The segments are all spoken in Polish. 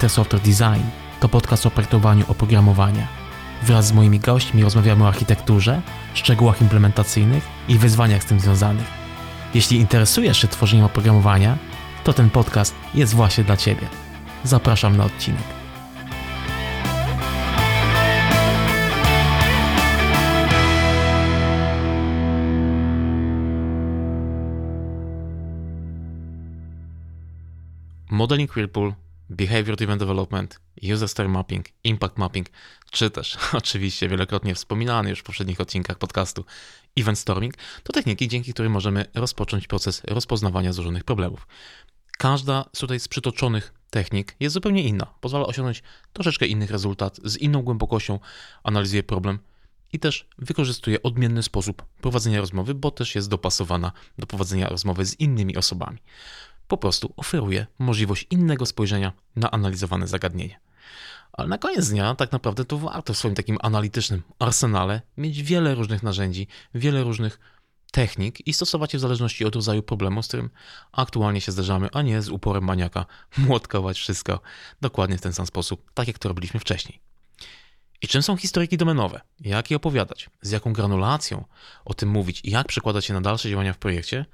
Better Software Design to podcast o projektowaniu oprogramowania. Wraz z moimi gośćmi rozmawiamy o architekturze, szczegółach implementacyjnych i wyzwaniach z tym związanych. Jeśli interesujesz się tworzeniem oprogramowania, to ten podcast jest właśnie dla Ciebie. Zapraszam na odcinek. Modeling Whirlpool, Behavior Driven Development, User Story Mapping, Impact Mapping, czy też oczywiście wielokrotnie wspominany już w poprzednich odcinkach podcastu Event Storming, to techniki, dzięki którym możemy rozpocząć proces rozpoznawania złożonych problemów. Każda z tutaj z przytoczonych technik jest zupełnie inna. Pozwala osiągnąć troszeczkę inny rezultat, z inną głębokością analizuje problem i też wykorzystuje odmienny sposób prowadzenia rozmowy, bo też jest dopasowana do prowadzenia rozmowy z innymi osobami po prostu oferuje możliwość innego spojrzenia na analizowane zagadnienie. Ale na koniec dnia tak naprawdę to warto w swoim takim analitycznym arsenale mieć wiele różnych narzędzi, wiele różnych technik i stosować je w zależności od rodzaju problemu, z którym aktualnie się zderzamy, a nie z uporem maniaka młotkować wszystko dokładnie w ten sam sposób, tak jak to robiliśmy wcześniej. I czym są historyki domenowe? Jak je opowiadać? Z jaką granulacją o tym mówić i jak przekładać je na dalsze działania w projekcie?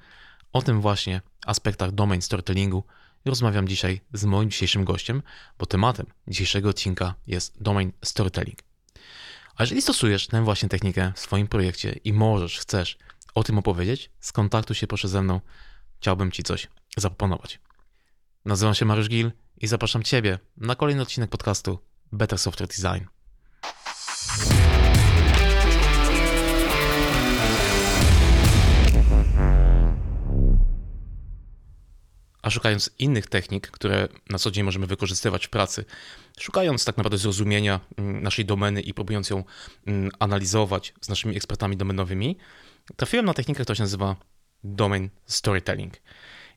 O tym właśnie aspektach domain storytellingu rozmawiam dzisiaj z moim dzisiejszym gościem, bo tematem dzisiejszego odcinka jest domain storytelling. A jeżeli stosujesz tę właśnie technikę w swoim projekcie i możesz, chcesz o tym opowiedzieć, skontaktuj się proszę ze mną. Chciałbym Ci coś zaproponować. Nazywam się Mariusz Gil i zapraszam Ciebie na kolejny odcinek podcastu Better Software Design. A szukając innych technik, które na co dzień możemy wykorzystywać w pracy, szukając tak naprawdę zrozumienia mm, naszej domeny i próbując ją mm, analizować z naszymi ekspertami domenowymi, trafiłem na technikę, która się nazywa Domain Storytelling.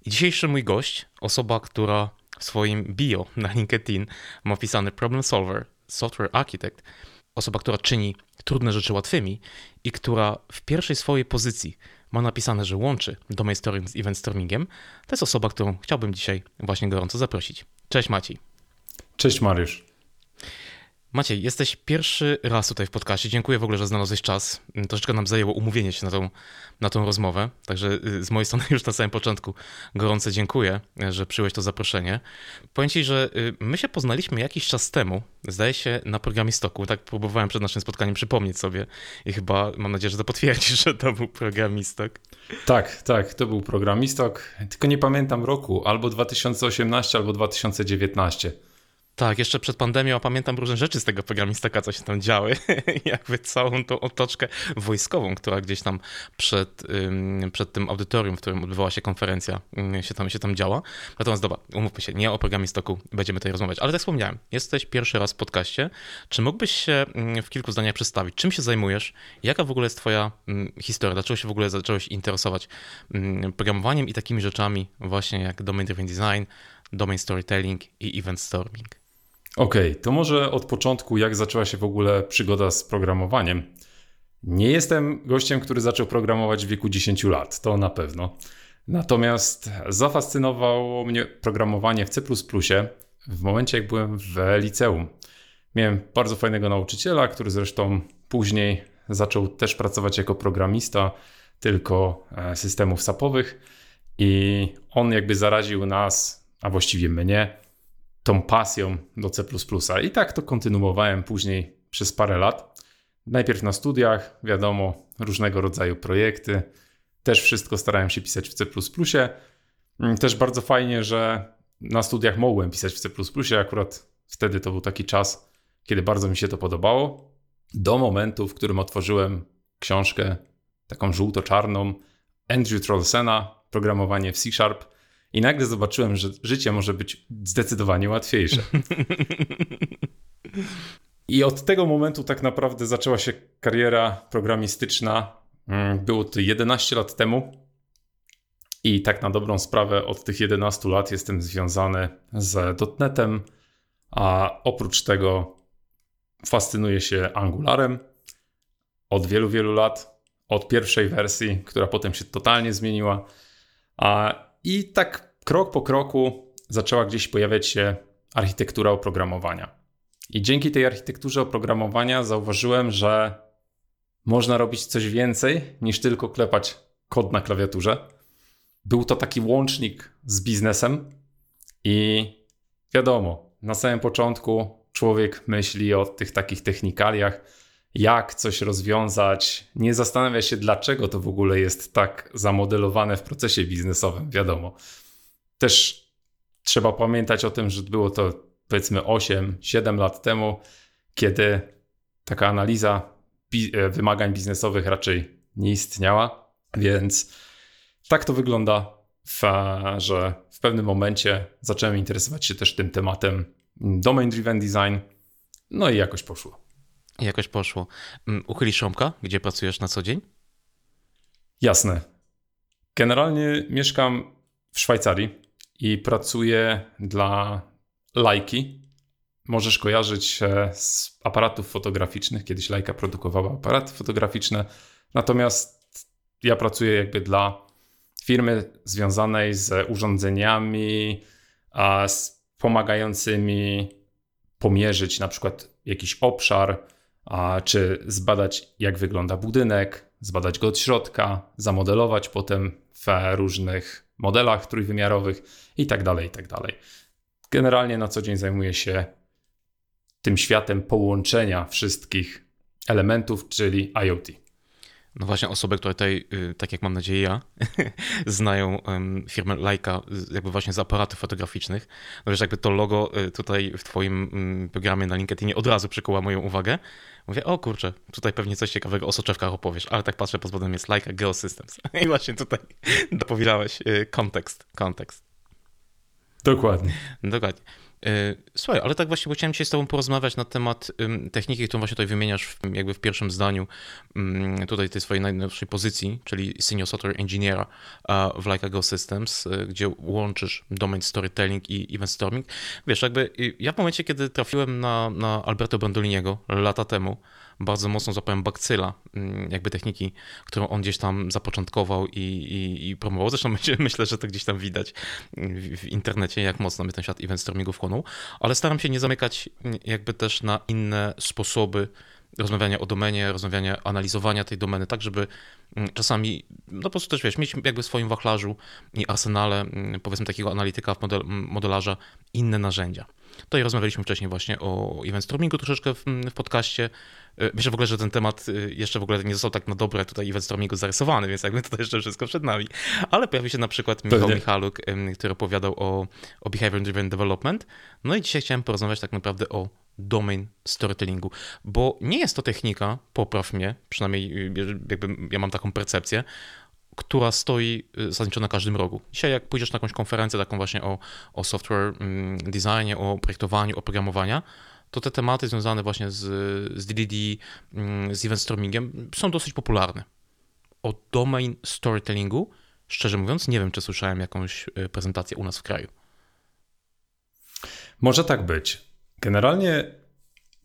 I dzisiejszy mój gość, osoba, która w swoim bio na LinkedIn ma wpisany Problem Solver, Software Architect, osoba, która czyni trudne rzeczy łatwymi i która w pierwszej swojej pozycji ma napisane, że łączy domain storming z event stormingiem, to jest osoba, którą chciałbym dzisiaj właśnie gorąco zaprosić. Cześć Maciej. Cześć Mariusz. Maciej, jesteś pierwszy raz tutaj w podcaście. Dziękuję w ogóle, że znalazłeś czas. Troszeczkę nam zajęło umówienie się na tą, na tą rozmowę. Także y, z mojej strony już na samym początku gorące dziękuję, że przyjąłeś to zaproszenie. Powiem Ci, że y, my się poznaliśmy jakiś czas temu, zdaje się, na programie Stoku. Tak próbowałem przed naszym spotkaniem przypomnieć sobie i chyba mam nadzieję, że to potwierdzisz, że to był programistok. Tak, tak, to był programistok. Tylko nie pamiętam roku, albo 2018, albo 2019. Tak, jeszcze przed pandemią pamiętam różne rzeczy z tego programistaka, co się tam działy. Jakby całą tą otoczkę wojskową, która gdzieś tam przed, przed tym audytorium, w którym odbywała się konferencja, się tam, się tam działa. Natomiast dobra, umówmy się, nie o programistoku będziemy tutaj rozmawiać. Ale tak wspomniałem, jesteś pierwszy raz w podcaście. Czy mógłbyś się w kilku zdaniach przedstawić? Czym się zajmujesz? Jaka w ogóle jest twoja historia? Dlaczego się w ogóle zacząłeś interesować programowaniem i takimi rzeczami właśnie jak domain driven design, domain storytelling i event storming? Okej, okay, to może od początku, jak zaczęła się w ogóle przygoda z programowaniem. Nie jestem gościem, który zaczął programować w wieku 10 lat, to na pewno. Natomiast zafascynowało mnie programowanie w C w momencie, jak byłem w liceum. Miałem bardzo fajnego nauczyciela, który zresztą później zaczął też pracować jako programista, tylko e, systemów sapowych, i on jakby zaraził nas, a właściwie mnie, tą pasją do C. I tak to kontynuowałem później przez parę lat. Najpierw na studiach, wiadomo, różnego rodzaju projekty. Też wszystko starałem się pisać w C. Mm, też bardzo fajnie, że na studiach mogłem pisać w C. Akurat wtedy to był taki czas, kiedy bardzo mi się to podobało. Do momentu, w którym otworzyłem książkę taką żółto-czarną Andrew Trollsena, programowanie w C Sharp i nagle zobaczyłem, że życie może być zdecydowanie łatwiejsze. I od tego momentu tak naprawdę zaczęła się kariera programistyczna. Mm, było to 11 lat temu. I tak na dobrą sprawę od tych 11 lat jestem związany z .NETem, a oprócz tego fascynuję się Angularem od wielu, wielu lat. Od pierwszej wersji, która potem się totalnie zmieniła. A i tak krok po kroku zaczęła gdzieś pojawiać się architektura oprogramowania. I dzięki tej architekturze oprogramowania zauważyłem, że można robić coś więcej niż tylko klepać kod na klawiaturze. Był to taki łącznik z biznesem i wiadomo, na samym początku człowiek myśli o tych takich technikaliach, jak coś rozwiązać, nie zastanawia się, dlaczego to w ogóle jest tak zamodelowane w procesie biznesowym, wiadomo. Też trzeba pamiętać o tym, że było to powiedzmy 8-7 lat temu, kiedy taka analiza e, wymagań biznesowych raczej nie istniała, więc tak to wygląda, że w pewnym momencie zacząłem interesować się też tym tematem domain driven design, no i jakoś poszło. Jakoś poszło. Mm, uchylisz szomka, gdzie pracujesz na co dzień? Jasne. Generalnie mieszkam w Szwajcarii i pracuję dla Lajki. Możesz kojarzyć z aparatów fotograficznych. Kiedyś Lajka produkowała aparaty fotograficzne. Natomiast ja pracuję jakby dla firmy związanej z urządzeniami z pomagającymi pomierzyć na przykład jakiś obszar, a czy zbadać, jak wygląda budynek, zbadać go od środka, zamodelować potem w różnych modelach trójwymiarowych i tak dalej, i tak. Generalnie na co dzień zajmuję się tym światem połączenia wszystkich elementów, czyli IoT. No właśnie osoby, które tutaj, y, tak jak mam nadzieję ja, znają firmę Leica jakby właśnie z aparatów fotograficznych. No wiesz, jakby to logo y, tutaj w twoim mm, programie na LinkedInie od razu przykuła moją uwagę. Mówię, o kurczę, tutaj pewnie coś ciekawego o soczewkach opowiesz, ale tak patrzę, pod spodem jest Leica Geosystems. I właśnie tutaj dopowiedziałeś y, kontekst, kontekst. Dokładnie. Dokładnie. E, słuchaj, ale tak właśnie chciałem dzisiaj z tobą porozmawiać na temat techniki, którą właśnie tutaj wymieniasz w, jakby w pierwszym zdaniu tutaj tej swojej najnowszej pozycji, czyli Senior Software Engineera w Leica Go Systems, e, gdzie łączysz domain storytelling i event storming. Wiesz, jakby ja w momencie, kiedy trafiłem na, na Alberto Brandoliniego lata temu, bardzo mocno zapałem bakcyla, mm, jakby techniki, którą on gdzieś tam zapoczątkował i, i, i promował. Zresztą myślę, że to gdzieś tam widać w, w internecie, jak mocno mnie ten świat event stormingu wchłonął, ale staram się nie zamykać mm, jakby też na inne sposoby rozmawiania o domenie, rozmawiania, analizowania tej domeny, tak żeby mm, czasami, no po prostu też wiesz, mieć jakby w swoim wachlarzu i arsenale, powiedzmy takiego analityka, model, modelarza, inne narzędzia. Tutaj rozmawialiśmy wcześniej właśnie o event stormingu troszeczkę w, w podcaście. E, myślę w ogóle, że ten temat e, jeszcze w ogóle nie został tak na dobre tutaj event stormingu zarysowany, więc jakby to jeszcze wszystko przed nami. Ale pojawi się na przykład Michał Pewnie. Michaluk, który opowiadał o, o behavior driven development. No i dzisiaj chciałem porozmawiać tak naprawdę o domain storytellingu, bo nie jest to technika, popraw mnie, przynajmniej y, jakby ja mam taką percepcję, która stoi y, zasadniczo na każdym rogu. Dzisiaj jak pójdziesz na jakąś konferencję taką właśnie o, o software mm, designie, o projektowaniu, o programowaniu, to te tematy związane właśnie z, z DDD, mm, z event stormingiem są dosyć popularne. O domain storytellingu, szczerze mówiąc, nie wiem, czy słyszałem jakąś y, prezentację u nas w kraju. Może tak być. Generalnie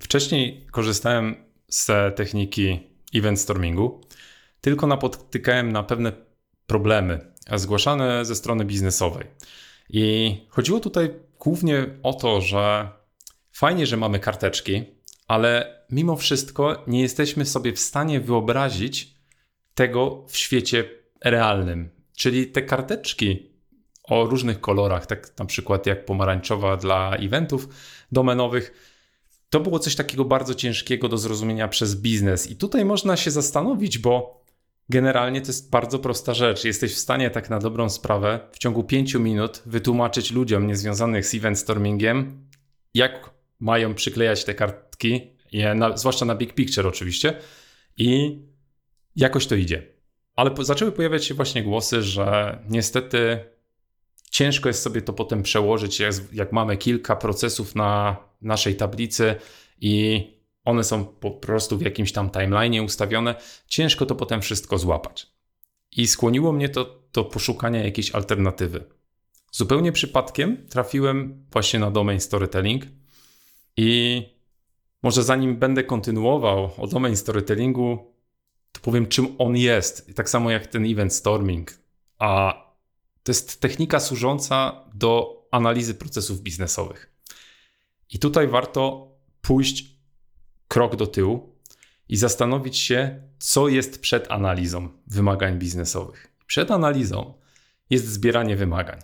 wcześniej korzystałem z techniki event stormingu, tylko napotykałem na pewne problemy zgłaszane ze strony biznesowej. I chodziło tutaj głównie o to, że fajnie, że mamy karteczki, ale mimo wszystko nie jesteśmy sobie w stanie wyobrazić tego w świecie realnym. Czyli te karteczki o różnych kolorach, tak na przykład jak pomarańczowa dla eventów domenowych, to było coś takiego bardzo ciężkiego do zrozumienia przez biznes. I tutaj można się zastanowić, bo Generalnie to jest bardzo prosta rzecz. Jesteś w stanie tak na dobrą sprawę w ciągu 5 minut wytłumaczyć ludziom niezwiązanych z event stormingiem, jak mają przyklejać te kartki, na, zwłaszcza na Big Picture oczywiście, i jakoś to idzie. Ale po, zaczęły pojawiać się właśnie głosy, że niestety ciężko jest sobie to potem przełożyć, jak, jak mamy kilka procesów na naszej tablicy i one są po prostu w jakimś tam timeline ustawione, ciężko to potem wszystko złapać. I skłoniło mnie to do poszukania jakiejś alternatywy. Zupełnie przypadkiem trafiłem właśnie na domain storytelling i może zanim będę kontynuował o domain storytellingu, to powiem czym on jest. Tak samo jak ten event storming. A to jest technika służąca do analizy procesów biznesowych. I tutaj warto pójść krok do tyłu i zastanowić się, co jest przed analizą wymagań biznesowych. Przed analizą jest zbieranie wymagań.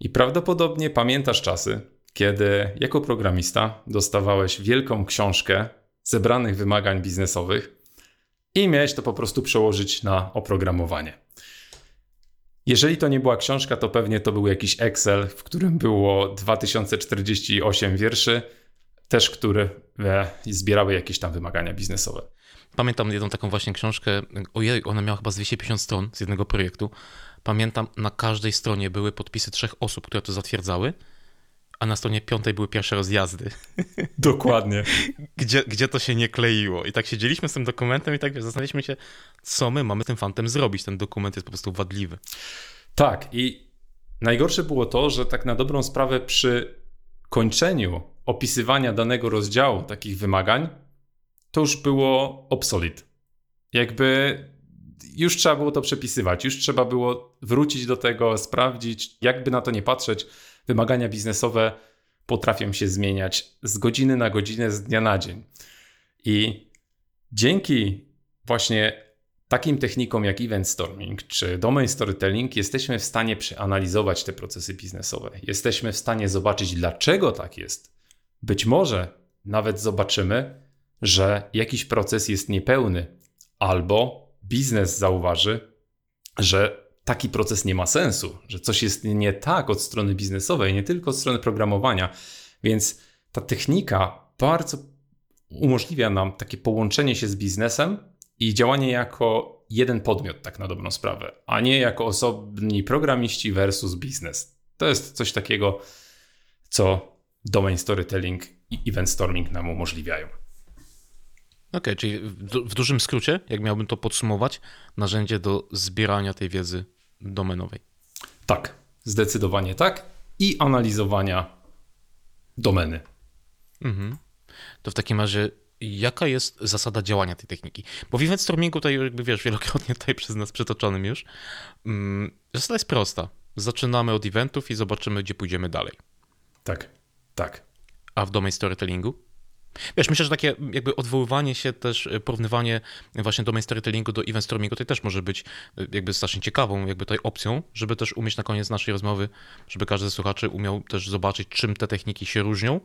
I prawdopodobnie pamiętasz czasy, kiedy jako programista dostawałeś wielką książkę zebranych wymagań biznesowych i miałeś to po prostu przełożyć na oprogramowanie. Jeżeli to nie była książka, to pewnie to był jakiś Excel, w którym było 2048 wierszy, też które e, zbierały jakieś tam wymagania biznesowe. Pamiętam jedną taką właśnie książkę, ojej, ona miała chyba z 250 stron z jednego projektu. Pamiętam, na każdej stronie były podpisy trzech osób, które to zatwierdzały, a na stronie piątej były pierwsze rozjazdy. Dokładnie. gdzie, gdzie to się nie kleiło. I tak siedzieliśmy z tym dokumentem i tak zastanawialiśmy się, co my mamy tym fantem zrobić. Ten dokument jest po prostu wadliwy. Tak, i najgorsze było to, że tak na dobrą sprawę przy kończeniu opisywania danego rozdziału takich wymagań, to już było obsolete. Jakby już trzeba było to przepisywać, już trzeba było wrócić do tego, sprawdzić, jakby na to nie patrzeć. Wymagania biznesowe potrafią się zmieniać z godziny na godzinę, z dnia na dzień. I dzięki właśnie takim technikom jak event storming czy domain storytelling jesteśmy w stanie przeanalizować te procesy biznesowe. Jesteśmy w stanie zobaczyć, dlaczego tak jest. Być może nawet zobaczymy, że jakiś proces jest niepełny, albo biznes zauważy, że taki proces nie ma sensu, że coś jest nie tak od strony biznesowej, nie tylko od strony programowania. Więc ta technika bardzo umożliwia nam takie połączenie się z biznesem i działanie jako jeden podmiot, tak na dobrą sprawę, a nie jako osobni programiści versus biznes. To jest coś takiego, co domain storytelling i event storming nam umożliwiają. Okej, okay, czyli w, w dużym skrócie, jak miałbym to podsumować, narzędzie do zbierania tej wiedzy domenowej. Tak, zdecydowanie tak. I analizowania domeny. Mhm. To w takim razie, jaka jest zasada działania tej techniki? Bo w event stormingu, tutaj jakby wiesz, wielokrotnie tutaj przez nas przytoczonym już, mm, zasada jest prosta. Zaczynamy od eventów i zobaczymy, gdzie pójdziemy dalej. Tak, tak. A w domain storytellingu? Wiesz, myślę, że takie jakby odwoływanie się też, e, porównywanie właśnie domain storytellingu do event stormingu to też może być e, jakby strasznie ciekawą jakby tutaj opcją, żeby też umieć na koniec naszej rozmowy, żeby każdy ze słuchaczy umiał też zobaczyć, czym te techniki się różnią,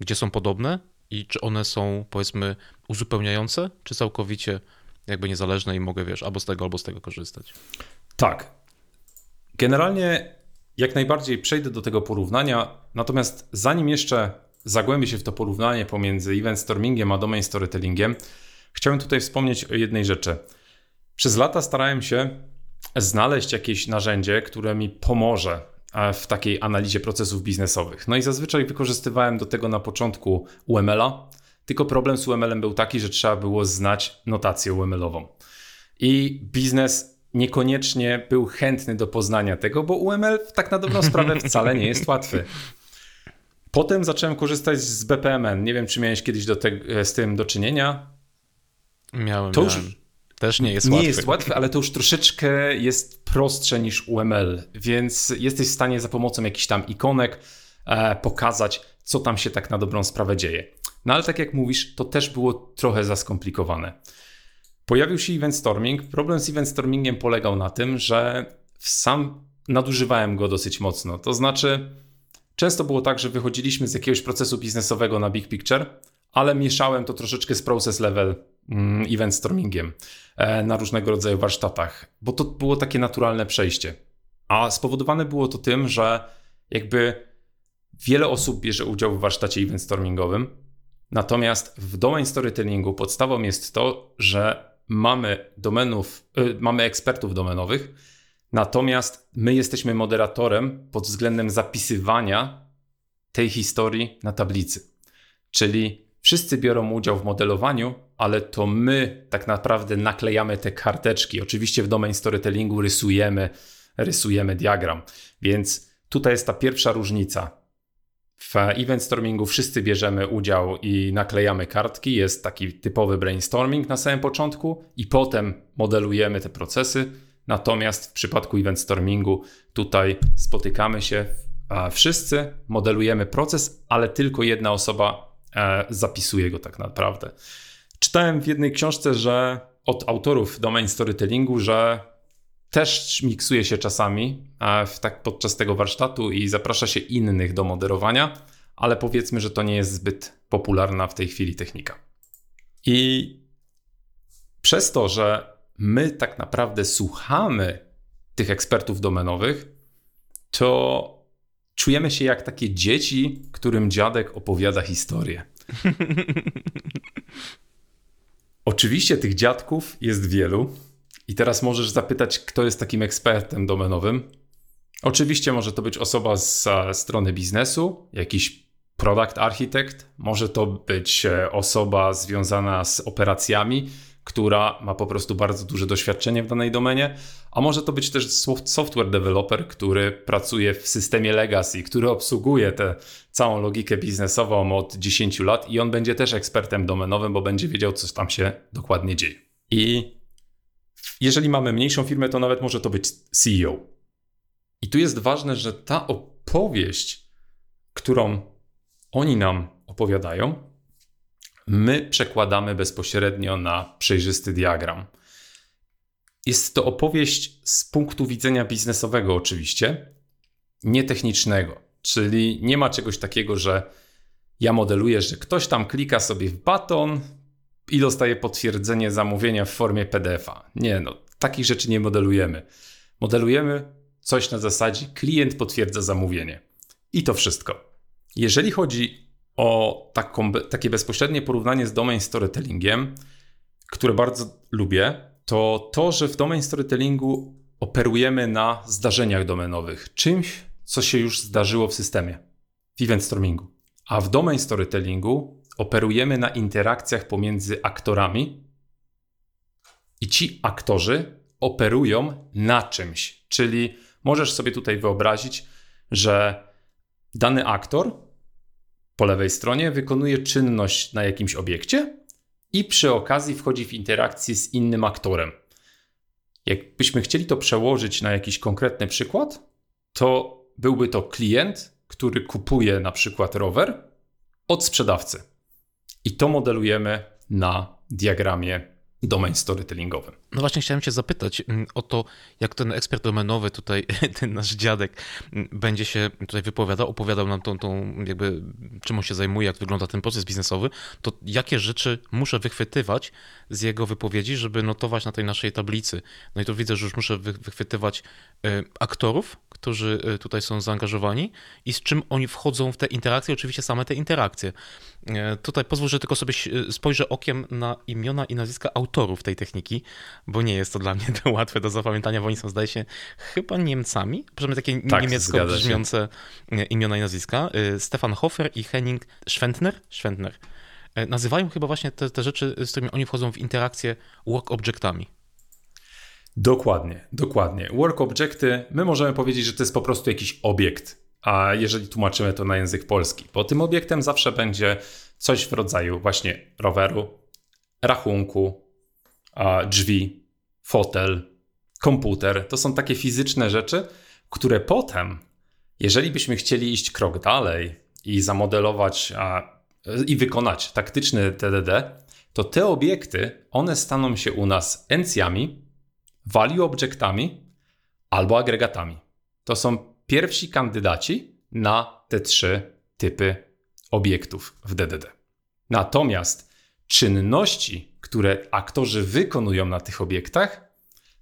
gdzie są podobne i czy one są powiedzmy uzupełniające, czy całkowicie jakby niezależne i mogę, wiesz, albo z tego, albo z tego korzystać. Tak. Generalnie jak najbardziej przejdę do tego porównania, natomiast zanim jeszcze zagłębię się w to porównanie pomiędzy event stormingiem a domain storytellingiem, chciałem tutaj wspomnieć o jednej rzeczy. Przez lata starałem się znaleźć jakieś narzędzie, które mi pomoże e, w takiej analizie procesów biznesowych. No i zazwyczaj wykorzystywałem do tego na początku UML-a, tylko problem z UML-em był taki, że trzeba było znać notację UML-ową. I biznes niekoniecznie był chętny do poznania tego, bo UML tak na dobrą sprawę wcale nie jest łatwy. Potem zacząłem korzystać z BPMN. Nie wiem, czy miałeś kiedyś te, e, z tym do czynienia. Miałem. To już też nie jest nie łatwe. jest łatwe, ale to już troszeczkę jest prostsze niż UML, więc jesteś w stanie za pomocą jakichś tam ikonek e, pokazać, co tam się tak na dobrą sprawę dzieje. No ale tak jak mówisz, to też było trochę za skomplikowane. Pojawił się event storming. Problem z event stormingiem polegał na tym, że sam nadużywałem go dosyć mocno. To znaczy, Często było tak, że wychodziliśmy z jakiegoś procesu biznesowego na big picture, ale mieszałem to troszeczkę z process level mm, event stormingiem e, na różnego rodzaju warsztatach, bo to było takie naturalne przejście. A spowodowane było to tym, że jakby wiele osób bierze udział w warsztacie event stormingowym, natomiast w domain storytellingu podstawą jest to, że mamy domenów, y, mamy ekspertów domenowych, Natomiast my jesteśmy moderatorem pod względem zapisywania tej historii na tablicy. Czyli wszyscy biorą udział w modelowaniu, ale to my tak naprawdę naklejamy te karteczki. Oczywiście w domain storytellingu rysujemy, rysujemy diagram. Więc tutaj jest ta pierwsza różnica. W event stormingu wszyscy bierzemy udział i naklejamy kartki. Jest taki typowy brainstorming na samym początku, i potem modelujemy te procesy Natomiast w przypadku event stormingu tutaj spotykamy się, wszyscy modelujemy proces, ale tylko jedna osoba e, zapisuje go tak naprawdę. Czytałem w jednej książce, że od autorów domain storytellingu, że też miksuje się czasami e, w, tak podczas tego warsztatu i zaprasza się innych do moderowania, ale powiedzmy, że to nie jest zbyt popularna w tej chwili technika. I przez to, że my tak naprawdę słuchamy tych ekspertów domenowych, to czujemy się jak takie dzieci, którym dziadek opowiada historię. Oczywiście tych dziadków jest wielu, i teraz możesz zapytać, kto jest takim ekspertem domenowym. Oczywiście może to być osoba z strony biznesu, jakiś product architect, może to być e, osoba związana z operacjami, która ma po prostu bardzo duże doświadczenie w danej domenie, a może to być też software developer, który pracuje w systemie legacy, który obsługuje tę całą logikę biznesową od 10 lat i on będzie też ekspertem domenowym, bo będzie wiedział, co tam się dokładnie dzieje. I jeżeli mamy mniejszą firmę, to nawet może to być CEO. I tu jest ważne, że ta opowieść, którą oni nam opowiadają, my przekładamy bezpośrednio na przejrzysty diagram. Jest to opowieść z punktu widzenia biznesowego, oczywiście, nie technicznego. Czyli nie ma czegoś takiego, że ja modeluję, że ktoś tam klika sobie w baton, i dostaje potwierdzenie zamówienia w formie PDF-a. Nie, no, takich rzeczy nie modelujemy. Modelujemy coś na zasadzie klient potwierdza zamówienie. I to wszystko. Jeżeli chodzi o taką, takie bezpośrednie porównanie z domain storytellingiem, które bardzo lubię, to to, że w domain storytellingu operujemy na zdarzeniach domenowych, czymś, co się już zdarzyło w systemie, w event stormingu. A w domain storytellingu operujemy na interakcjach pomiędzy aktorami i ci aktorzy operują na czymś. Czyli możesz sobie tutaj wyobrazić, że dany aktor po lewej stronie wykonuje czynność na jakimś obiekcie i przy okazji wchodzi w interakcję z innym aktorem. Jakbyśmy chcieli to przełożyć na jakiś konkretny przykład, to byłby to klient, który kupuje na przykład rower od sprzedawcy. I to modelujemy na diagramie domain storytellingowym. No właśnie chciałem cię zapytać mm, o to, jak ten ekspert domenowy tutaj, ten nasz dziadek, mm, będzie się tutaj wypowiadał, opowiadał nam tą, tą jakby czym on się zajmuje, jak wygląda ten proces biznesowy, to jakie rzeczy muszę wychwytywać z jego wypowiedzi, żeby notować na tej naszej tablicy. No i to widzę, że już muszę wychwytywać y, aktorów, którzy y, tutaj są zaangażowani i z czym oni wchodzą w te interakcje, oczywiście same te interakcje. Y, tutaj pozwól, że tylko sobie spojrzę okiem na imiona i nazwiska autorów tej techniki, bo nie jest to dla mnie to łatwe do zapamiętania, bo oni są, zdaje się, chyba Niemcami, przynajmniej takie tak, niemiecko brzmiące imiona i nazwiska. Stefan Hofer i Henning Schwentner. Schwentner. Nazywają chyba właśnie te, te rzeczy, z którymi oni wchodzą w interakcję work objectami. Dokładnie, dokładnie. Work objecty, my możemy powiedzieć, że to jest po prostu jakiś obiekt, a jeżeli tłumaczymy to na język polski, bo tym obiektem zawsze będzie coś w rodzaju właśnie roweru, rachunku, drzwi, fotel, komputer. To są takie fizyczne rzeczy, które potem, jeżeli byśmy chcieli iść krok dalej i zamodelować i wykonać taktyczny TDD, to te obiekty, one staną się u nas encjami, value objektami albo agregatami. To są pierwsi kandydaci na te trzy typy obiektów w DDD. Natomiast czynności, które aktorzy wykonują na tych obiektach,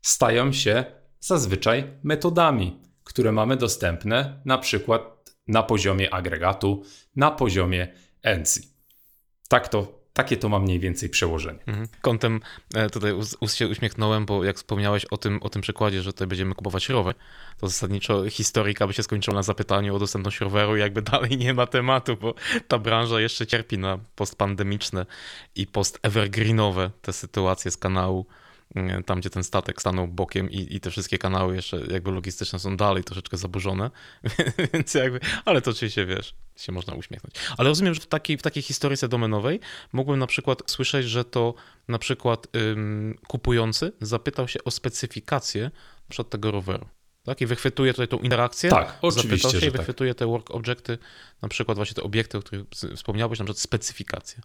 stają się zazwyczaj metodami, które mamy dostępne na przykład na poziomie agregatu, na poziomie ENCI. Tak to takie to ma mniej więcej przełożenie. Mhm. Kątem e, tutaj us się uśmiechnąłem, bo jak wspomniałeś o tym, o tym przykładzie, że tutaj będziemy kupować rower, to zasadniczo historyka by się skończyła na zapytaniu o dostępność roweru, jakby dalej nie ma tematu, bo ta branża jeszcze cierpi na postpandemiczne i post-evergreenowe te sytuacje z kanału tam gdzie ten statek stanął bokiem i, i te wszystkie kanały jeszcze jakby logistyczne są dalej troszeczkę zaburzone, więc jakby, ale to oczywiście wiesz, się można uśmiechnąć. Ale rozumiem, że w takiej, w takiej historyce domenowej mógłbym na przykład słyszeć, że to na przykład ym, kupujący zapytał się o specyfikację przed tego roweru. Tak? I wychwytuje tutaj tą interakcję. Tak, oczywiście. Się że i tak. wychwytuje tak. te work objecty, na przykład właśnie te obiekty, o których wspomniałeś, na przykład specyfikacje.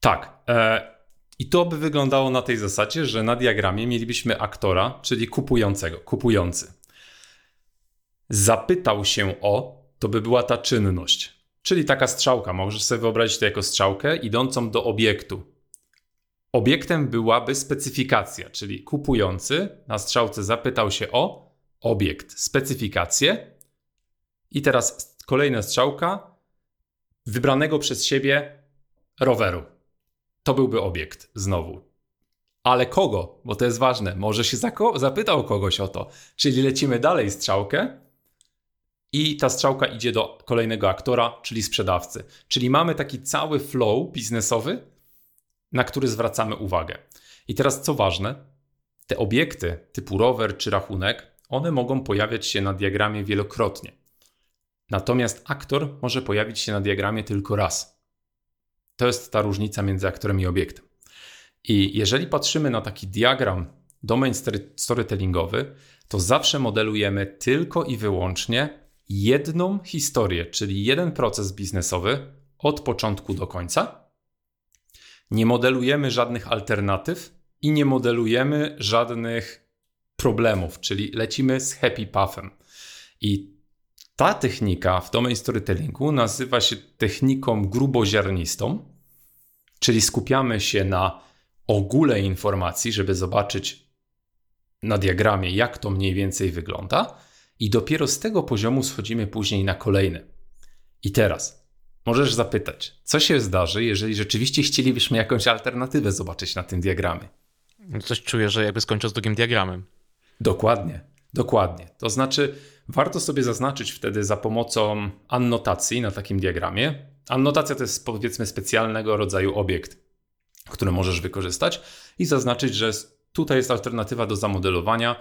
Tak. E, I to by wyglądało na tej zasadzie, że na diagramie mielibyśmy aktora, czyli kupującego, kupujący. Zapytał się o, to by była ta czynność. Czyli taka strzałka. Możesz sobie wyobrazić to jako strzałkę idącą do obiektu. Obiektem byłaby specyfikacja, czyli kupujący na strzałce zapytał się o obiekt, specyfikację. I teraz kolejna strzałka wybranego przez siebie roweru. To byłby obiekt znowu. Ale kogo? Bo to jest ważne. Może się zapytał kogoś o to. Czyli lecimy dalej strzałkę i ta strzałka idzie do kolejnego aktora, czyli sprzedawcy. Czyli mamy taki cały flow biznesowy, na który zwracamy uwagę. I teraz co ważne, te obiekty typu rower czy rachunek, one mogą pojawiać się na diagramie wielokrotnie. Natomiast aktor może pojawić się na diagramie tylko raz. To jest ta różnica między aktorem i obiektem. I jeżeli patrzymy na taki diagram domain storytellingowy, to zawsze modelujemy tylko i wyłącznie jedną historię, czyli jeden proces biznesowy od początku do końca. Nie modelujemy żadnych alternatyw i nie modelujemy żadnych problemów, czyli lecimy z happy pathem. I ta technika w domain storytellingu nazywa się techniką gruboziarnistą, czyli skupiamy się na ogóle informacji, żeby zobaczyć na diagramie, jak to mniej więcej wygląda, i dopiero z tego poziomu schodzimy później na kolejny. I teraz możesz zapytać, co się zdarzy, jeżeli rzeczywiście chcielibyśmy jakąś alternatywę zobaczyć na tym diagramie? Coś czuję, że jakby skończył z drugim diagramem. Dokładnie, dokładnie. To znaczy, warto sobie zaznaczyć wtedy za pomocą annotacji na takim diagramie. Annotacja to jest powiedzmy specjalnego rodzaju obiekt, który możesz wykorzystać i zaznaczyć, że tutaj jest alternatywa do zamodelowania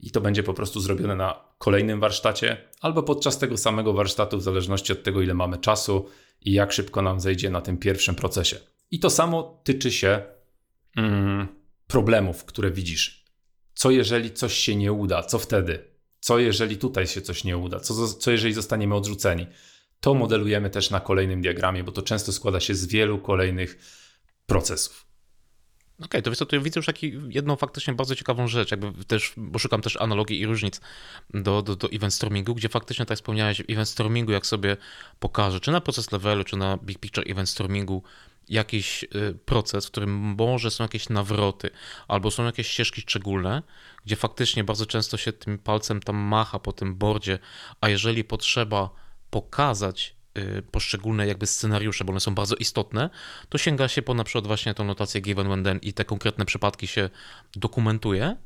i to będzie po prostu zrobione na kolejnym warsztacie albo podczas tego samego warsztatu, w zależności od tego, ile mamy czasu i jak szybko nam zejdzie na tym pierwszym procesie. I to samo tyczy się mm, problemów, które widzisz. Co jeżeli coś się nie uda? Co wtedy? Co jeżeli tutaj się coś nie uda? Co, co jeżeli zostaniemy odrzuceni? To modelujemy też na kolejnym diagramie, bo to często składa się z wielu kolejnych procesów. Okej, okay, to widzę już taki, jedną faktycznie bardzo ciekawą rzecz, jakby też, bo szukam też analogii i różnic do, do, do event stormingu, gdzie faktycznie, tak wspomniałeś, event stormingu, jak sobie pokażę, czy na proces levelu, czy na big picture event stormingu, jakiś y, proces, w którym może są jakieś nawroty, albo są jakieś ścieżki szczególne, gdzie faktycznie bardzo często się tym palcem tam macha po tym bordzie, a jeżeli potrzeba pokazać Y, poszczególne jakby scenariusze, bo one są bardzo istotne, to sięga się po na przykład właśnie tą notację given when then i te konkretne przypadki się dokumentuje,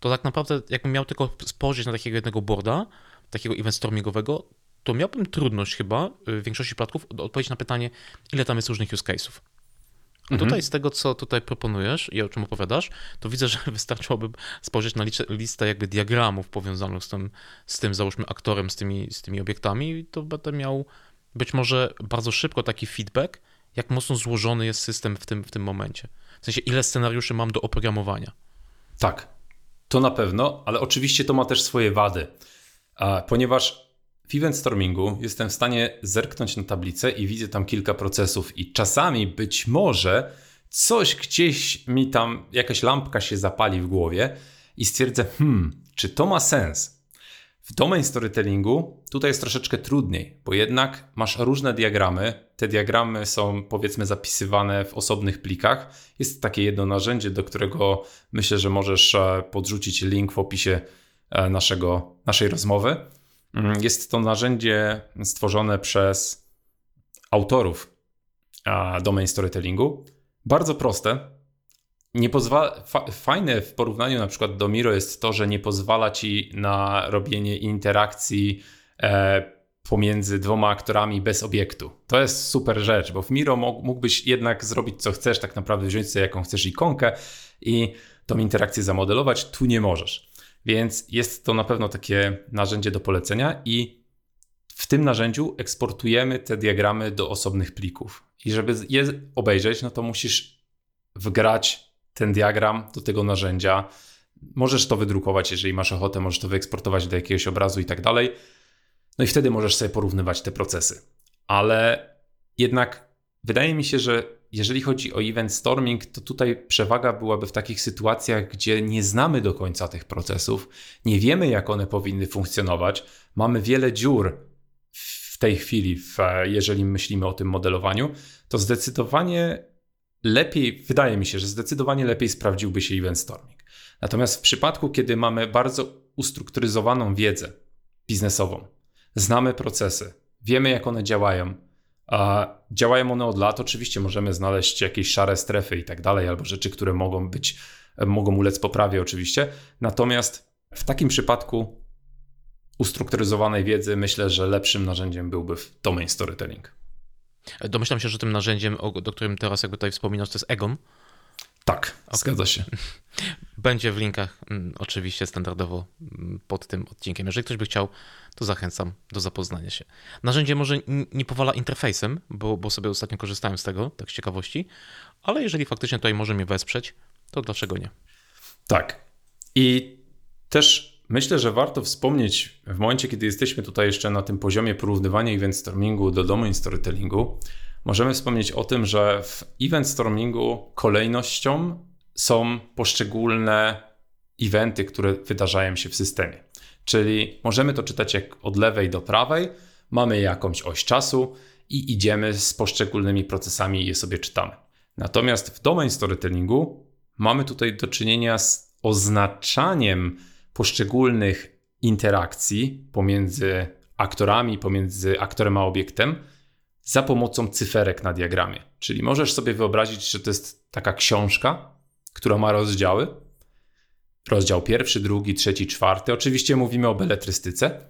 to tak naprawdę jakbym miał tylko spojrzeć na takiego jednego boarda, takiego event stormingowego, to miałbym trudność chyba y, w większości przypadków odpowiedzieć na pytanie, ile tam jest różnych use case'ów. A mhm. tutaj z tego, co tutaj proponujesz i o czym opowiadasz, to widzę, że wystarczyłoby spojrzeć na listę jakby diagramów powiązanych z tym, z tym załóżmy aktorem, z tymi, z tymi obiektami i to będę miał być może bardzo szybko taki feedback, jak mocno złożony jest system w tym, w tym momencie. W sensie, ile scenariuszy mam do oprogramowania. Tak, to na pewno, ale oczywiście to ma też swoje wady, ponieważ w event stormingu jestem w stanie zerknąć na tablicę i widzę tam kilka procesów i czasami być może coś gdzieś mi tam, jakaś lampka się zapali w głowie i stwierdzę, hmm, czy to ma sens? W domain storytellingu tutaj jest troszeczkę trudniej, bo jednak masz różne diagramy. Te diagramy są powiedzmy zapisywane w osobnych plikach. Jest takie jedno narzędzie, do którego myślę, że możesz e, podrzucić link w opisie e, naszego, naszej rozmowy. Mm, jest to narzędzie stworzone przez autorów domain storytellingu. Bardzo proste, nie fa, fajne w porównaniu na przykład do Miro jest to, że nie pozwala ci na robienie interakcji e, pomiędzy dwoma aktorami bez obiektu. To jest super rzecz, bo w Miro mógłbyś jednak zrobić co chcesz, tak naprawdę wziąć sobie jaką chcesz ikonkę i tą interakcję zamodelować, tu nie możesz. Więc jest to na pewno takie narzędzie do polecenia i w tym narzędziu eksportujemy te diagramy do osobnych plików. I żeby je obejrzeć, no to musisz wgrać ten diagram do tego narzędzia, Możesz to wydrukować, jeżeli masz ochotę, możesz to wyeksportować do jakiegoś obrazu i tak dalej. No i wtedy możesz sobie porównywać te procesy. Ale jednak wydaje mi się, że jeżeli chodzi o event storming, to tutaj przewaga byłaby w takich sytuacjach, gdzie nie znamy do końca tych procesów, nie wiemy, jak one powinny funkcjonować, mamy wiele dziur w tej chwili, w, jeżeli myślimy o tym modelowaniu, to zdecydowanie lepiej, wydaje mi się, że zdecydowanie lepiej sprawdziłby się event storming. Natomiast w przypadku, kiedy mamy bardzo ustrukturyzowaną wiedzę biznesową, znamy procesy, wiemy, jak one działają, działają one od lat. Oczywiście możemy znaleźć jakieś szare strefy i tak dalej, albo rzeczy, które mogą być, mogą ulec poprawie, oczywiście. Natomiast w takim przypadku ustrukturyzowanej wiedzy myślę, że lepszym narzędziem byłby domain storytelling. Domyślam się, że tym narzędziem, do którym teraz jakby tutaj wspominasz, to jest Egon. Tak, okay. zgadza się. Będzie w linkach mm, oczywiście standardowo mm, pod tym odcinkiem. Jeżeli ktoś by chciał, to zachęcam do zapoznania się. Narzędzie może nie powala interfejsem, bo, bo sobie ostatnio korzystałem z tego, tak z ciekawości, ale jeżeli faktycznie tutaj może mnie wesprzeć, to dlaczego nie? Tak. I też myślę, że warto wspomnieć w momencie, kiedy jesteśmy tutaj jeszcze na tym poziomie porównywania event stormingu do domain storytellingu, możemy wspomnieć o tym, że w event stormingu kolejnością są poszczególne eventy, które wydarzają się w systemie. Czyli możemy to czytać jak od lewej do prawej, mamy jakąś oś czasu i idziemy z poszczególnymi procesami i je sobie czytamy. Natomiast w domain storytellingu mamy tutaj do czynienia z oznaczaniem poszczególnych interakcji pomiędzy aktorami, pomiędzy aktorem a obiektem za pomocą cyferek na diagramie. Czyli możesz sobie wyobrazić, że to jest taka książka, która ma rozdziały. Rozdział pierwszy, drugi, trzeci, czwarty. Oczywiście mówimy o beletrystyce.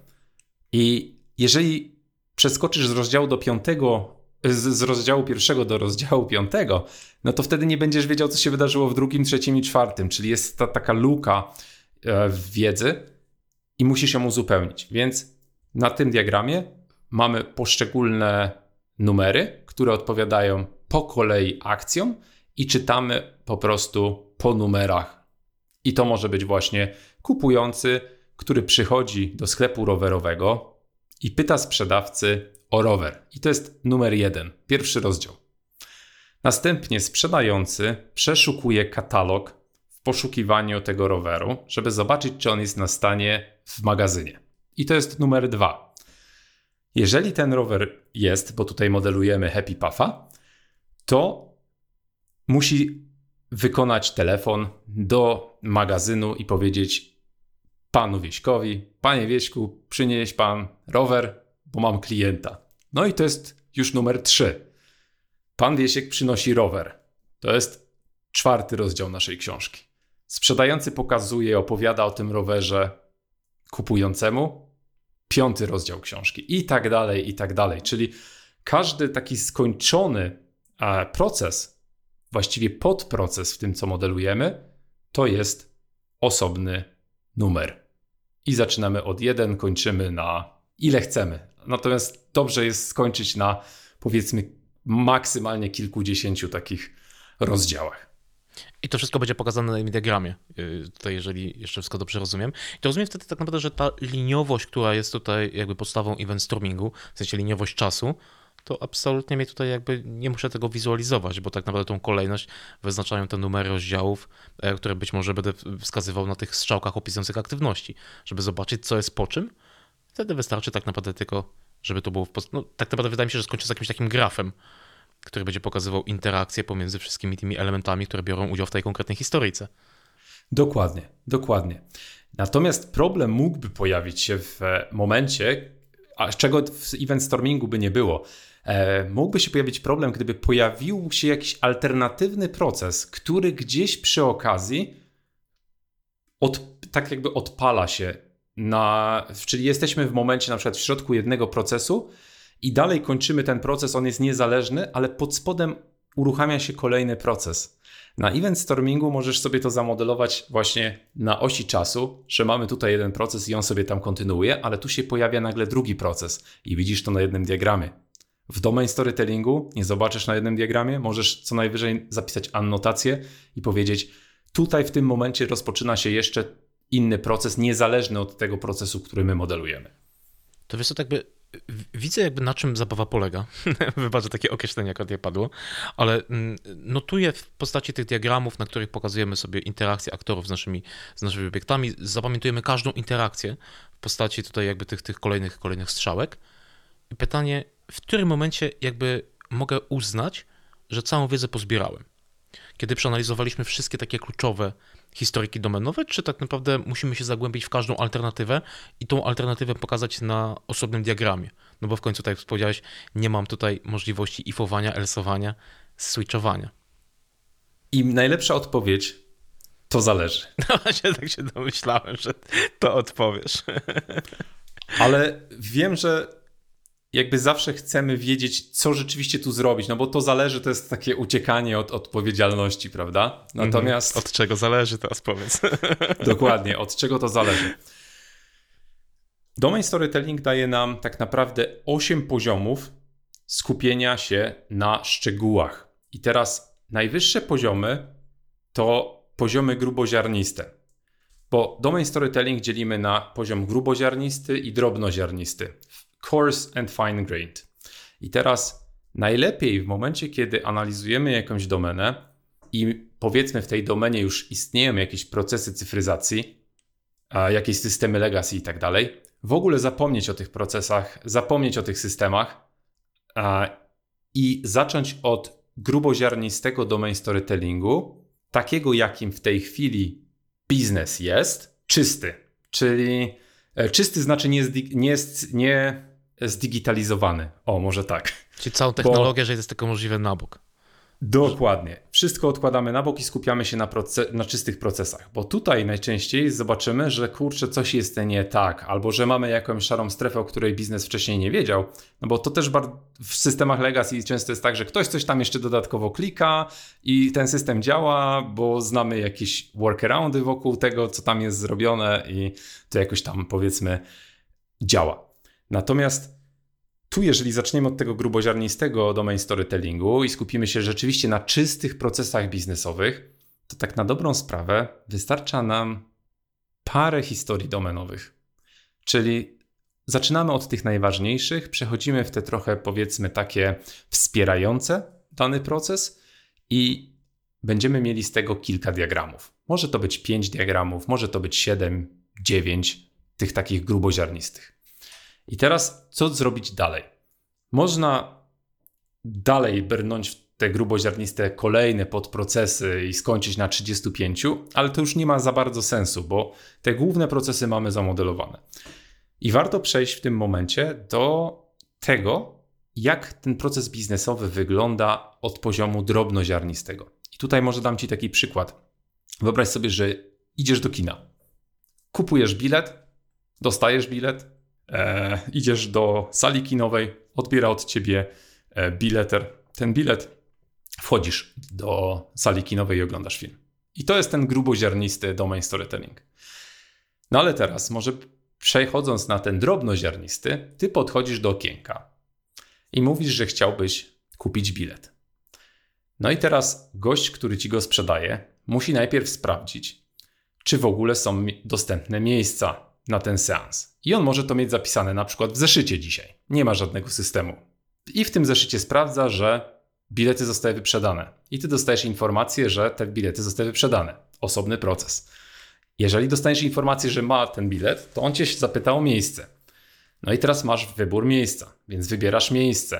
I jeżeli przeskoczysz z rozdziału do piątego, z, z rozdziału pierwszego do rozdziału piątego, no to wtedy nie będziesz wiedział, co się wydarzyło w drugim, trzecim i czwartym. Czyli jest ta taka luka e, w wiedzy i musisz ją uzupełnić. Więc na tym diagramie mamy poszczególne numery, które odpowiadają po kolei akcjom i czytamy po prostu po numerach. I to może być właśnie kupujący, który przychodzi do sklepu rowerowego i pyta sprzedawcy o rower. I to jest numer jeden, pierwszy rozdział. Następnie sprzedający przeszukuje katalog w poszukiwaniu tego roweru, żeby zobaczyć, czy on jest na stanie w magazynie. I to jest numer dwa. Jeżeli ten rower jest, bo tutaj modelujemy Happy Puffa, to musi wykonać telefon do magazynu i powiedzieć panu Wieśkowi: Panie Wieśku, przynieś pan rower, bo mam klienta. No i to jest już numer 3. Pan Wiesiek przynosi rower. To jest czwarty rozdział naszej książki. Sprzedający pokazuje, opowiada o tym rowerze kupującemu. Piąty rozdział książki i tak dalej, i tak dalej. Czyli każdy taki skończony e, proces właściwie podproces w tym, co modelujemy, to jest osobny numer. I zaczynamy od 1, kończymy na ile chcemy. Natomiast dobrze jest skończyć na powiedzmy maksymalnie kilkudziesięciu takich rozdziałach. I to wszystko będzie pokazane na diagramie, y, tutaj jeżeli jeszcze wszystko dobrze rozumiem. I to rozumiem wtedy tak naprawdę, że ta liniowość, która jest tutaj jakby podstawą event stormingu, w sensie liniowość czasu, to absolutnie mnie tutaj jakby nie muszę tego wizualizować, bo tak naprawdę tą kolejność wyznaczają te numery rozdziałów, e, które być może będę wskazywał na tych strzałkach opisujących aktywności, żeby zobaczyć, co jest po czym. Wtedy wystarczy tak naprawdę tylko, żeby to było w post- no, tak naprawdę wydaje mi się, że skończę z jakimś takim grafem, który będzie pokazywał interakcje pomiędzy wszystkimi tymi elementami, które biorą udział w tej konkretnej historyjce. Dokładnie, dokładnie. Natomiast problem mógłby pojawić się w momencie, a czego w event stormingu by nie było, E, mógłby się pojawić problem, gdyby pojawił się jakiś alternatywny proces, który gdzieś przy okazji od, tak jakby odpala się na, czyli jesteśmy w momencie na przykład w środku jednego procesu i dalej kończymy ten proces, on jest niezależny, ale pod spodem uruchamia się kolejny proces. Na event stormingu możesz sobie to zamodelować właśnie na osi czasu, że mamy tutaj jeden proces i on sobie tam kontynuuje, ale tu się pojawia nagle drugi proces i widzisz to na jednym diagramie. W domain storytellingu nie zobaczysz na jednym diagramie, możesz co najwyżej zapisać annotację i powiedzieć, tutaj w tym momencie rozpoczyna się jeszcze inny proces, niezależny od tego procesu, który my modelujemy. To wiesz co, tak by widzę jakby na czym zabawa polega. Wybaczę takie określenie, jak nie padło, ale mm, notuję w postaci tych diagramów, na których pokazujemy sobie interakcje aktorów z naszymi, z naszymi obiektami, zapamiętujemy każdą interakcję w postaci tutaj jakby tych, tych kolejnych, kolejnych strzałek. I pytanie, w którym momencie jakby mogę uznać, że całą wiedzę pozbierałem? Kiedy przeanalizowaliśmy wszystkie takie kluczowe historyki domenowe, czy tak naprawdę musimy się zagłębić w każdą alternatywę i tą alternatywę pokazać na osobnym diagramie? No bo w końcu, tak jak wspomniałeś, nie mam tutaj możliwości ifowania, elsowania, switchowania. I najlepsza odpowiedź to zależy. No właśnie tak się domyślałem, że to odpowiesz. Ale wiem, że jakby zawsze chcemy wiedzieć, co rzeczywiście tu zrobić, no bo to zależy, to jest takie uciekanie od odpowiedzialności, prawda? Natomiast. Od czego zależy, teraz powiedz. Dokładnie, od czego to zależy. Domain Storytelling daje nam tak naprawdę 8 poziomów skupienia się na szczegółach. I teraz najwyższe poziomy to poziomy gruboziarniste. Bo domain storytelling dzielimy na poziom gruboziarnisty i drobnoziarnisty coarse and fine grained. I teraz najlepiej w momencie, kiedy analizujemy jakąś domenę i powiedzmy w tej domenie już istnieją jakieś procesy cyfryzacji, jakieś systemy legacy i tak dalej, w ogóle zapomnieć o tych procesach, zapomnieć o tych systemach i zacząć od gruboziarnistego domain storytellingu, takiego jakim w tej chwili biznes jest, czysty. Czyli e, czysty znaczy nie, nie, nie zdigitalizowany. O, może tak. Czyli całą technologię, Bo... że jest tylko możliwe na bok. Dokładnie. Wszystko odkładamy na bok i skupiamy się na, proces na czystych procesach, bo tutaj najczęściej zobaczymy, że kurczę, coś jest nie tak, albo że mamy jakąś szarą strefę, o której biznes wcześniej nie wiedział. No bo to też w systemach legacy często jest tak, że ktoś coś tam jeszcze dodatkowo klika i ten system działa, bo znamy jakieś workaroundy wokół tego, co tam jest zrobione i to jakoś tam powiedzmy działa. Natomiast tu, jeżeli zaczniemy od tego gruboziarnistego domain storytellingu i skupimy się rzeczywiście na czystych procesach biznesowych, to tak na dobrą sprawę wystarcza nam parę historii domenowych. Czyli zaczynamy od tych najważniejszych, przechodzimy w te trochę powiedzmy takie wspierające dany proces i będziemy mieli z tego kilka diagramów. Może to być pięć diagramów, może to być siedem, dziewięć tych takich gruboziarnistych. I teraz co zrobić dalej? Można dalej brnąć w te gruboziarniste kolejne podprocesy i skończyć na 35, ale to już nie ma za bardzo sensu, bo te główne procesy mamy zamodelowane. I warto przejść w tym momencie do tego, jak ten proces biznesowy wygląda od poziomu drobnoziarnistego. I tutaj może dam Ci taki przykład. Wyobraź sobie, że idziesz do kina, kupujesz bilet, dostajesz bilet, e, idziesz do sali kinowej, odbiera od ciebie e, bileter. Ten bilet, wchodzisz do sali kinowej i oglądasz film. I to jest ten gruboziarnisty domain storytelling. No ale teraz, może przechodząc na ten drobnoziarnisty, ty podchodzisz do okienka i mówisz, że chciałbyś kupić bilet. No i teraz gość, który ci go sprzedaje, musi najpierw sprawdzić, czy w ogóle są dostępne miejsca na ten seans. I on może to mieć zapisane na przykład w zeszycie dzisiaj. Nie ma żadnego systemu. I w tym zeszycie sprawdza, że bilety zostały wyprzedane. I ty dostajesz informację, że te bilety zostały wyprzedane. Osobny proces. Jeżeli dostaniesz informację, że ma ten bilet, to on cię zapyta o miejsce. No i teraz masz wybór miejsca, więc wybierasz miejsce.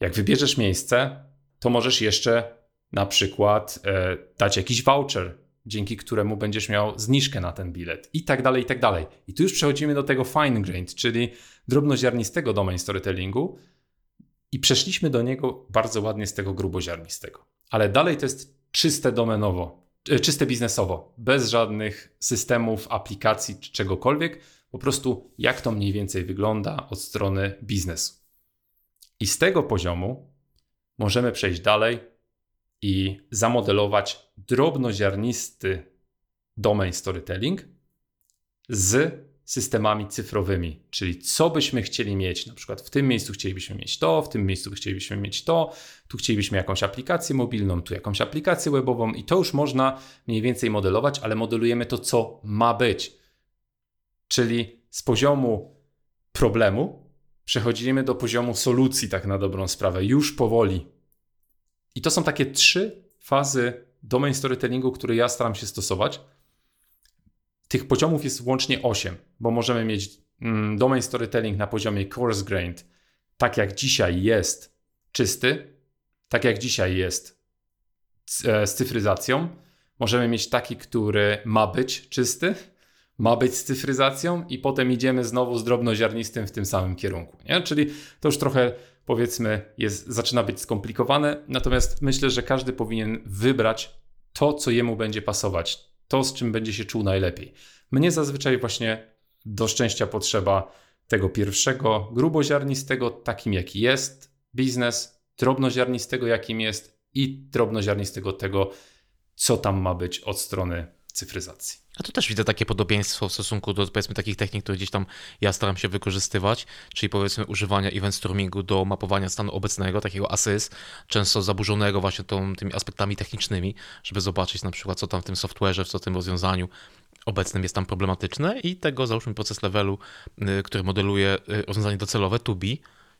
Jak wybierzesz miejsce, to możesz jeszcze na przykład e, dać jakiś voucher dzięki któremu będziesz miał zniżkę na ten bilet i tak dalej, i tak dalej. I tu już przechodzimy do tego fine grained, czyli drobnoziarnistego domain storytellingu i przeszliśmy do niego bardzo ładnie z tego gruboziarnistego. Ale dalej to jest czyste domenowo, e, czyste biznesowo, bez żadnych systemów, aplikacji czy czegokolwiek, po prostu jak to mniej więcej wygląda od strony biznesu. I z tego poziomu możemy przejść dalej i zamodelować drobnoziarnisty domain storytelling z systemami cyfrowymi, czyli co byśmy chcieli mieć, na przykład w tym miejscu chcielibyśmy mieć to, w tym miejscu chcielibyśmy mieć to, tu chcielibyśmy jakąś aplikację mobilną, tu jakąś aplikację webową i to już można mniej więcej modelować, ale modelujemy to, co ma być. Czyli z poziomu problemu przechodzimy do poziomu solucji, tak na dobrą sprawę, już powoli. I to są takie trzy fazy domain storytellingu, które ja staram się stosować. Tych poziomów jest łącznie 8, bo możemy mieć mm, domain storytelling na poziomie coarse grained, tak jak dzisiaj jest czysty, tak jak dzisiaj jest e, z cyfryzacją. Możemy mieć taki, który ma być czysty, ma być z cyfryzacją i potem idziemy znowu z drobnoziarnistym w tym samym kierunku. Nie? Czyli to już trochę powiedzmy jest, zaczyna być skomplikowane, natomiast myślę, że każdy powinien wybrać to, co jemu będzie pasować, to, z czym będzie się czuł najlepiej. Mnie zazwyczaj właśnie do szczęścia potrzeba tego pierwszego, gruboziarnistego, takim jaki jest biznes, drobnoziarnistego, jakim jest i drobnoziarnistego tego, co tam ma być od strony cyfryzacji. A tu też widzę takie podobieństwo w stosunku do powiedzmy takich technik, które gdzieś tam ja staram się wykorzystywać, czyli powiedzmy używania event stormingu do mapowania stanu obecnego, takiego assist, często zaburzonego właśnie tą, tymi aspektami technicznymi, żeby zobaczyć na przykład co tam w tym software'ze, co w tym rozwiązaniu obecnym jest tam problematyczne i tego załóżmy proces levelu, y, który modeluje y, rozwiązanie docelowe to be,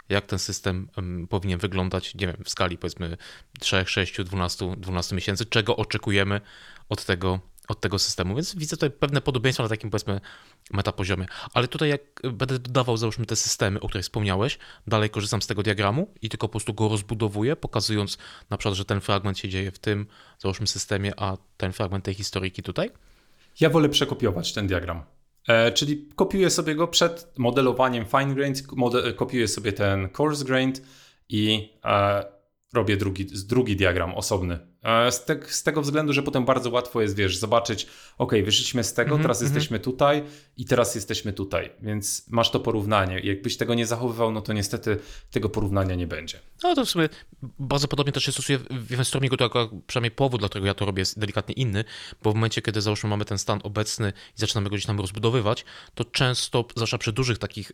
jak ten system powinien wyglądać, nie wiem, w skali powiedzmy 3, 6, 12, 12 miesięcy, czego oczekujemy od tego od tego systemu, więc widzę tutaj pewne podobieństwa na takim powiedzmy metapoziomie. Ale tutaj jak będę dodawał załóżmy te systemy, o których wspomniałeś, dalej korzystam z tego diagramu i tylko po prostu go rozbudowuję, pokazując na przykład, że ten fragment się dzieje w tym załóżmy systemie, a ten fragment tej historyjki tutaj. Ja wolę przekopiować ten diagram. E, czyli kopiuję sobie go przed modelowaniem fine grained, model, kopiuję sobie ten coarse grained i e, robię drugi, drugi diagram osobny E, z, te, z, tego względu, że potem bardzo łatwo jest, wiesz, zobaczyć, ok, wyszliśmy z tego, mm -hmm, teraz mm -hmm. jesteśmy tutaj i teraz jesteśmy tutaj, więc masz to porównanie. Jakbyś tego nie zachowywał, no to niestety tego porównania nie będzie. No to w sumie bardzo podobnie też się stosuje w Evenstormingu, to przynajmniej powód, dlaczego ja to robię, jest delikatnie inny, bo w momencie, kiedy załóżmy mamy ten stan obecny i zaczynamy go gdzieś tam rozbudowywać, to często, zwłaszcza przy dużych takich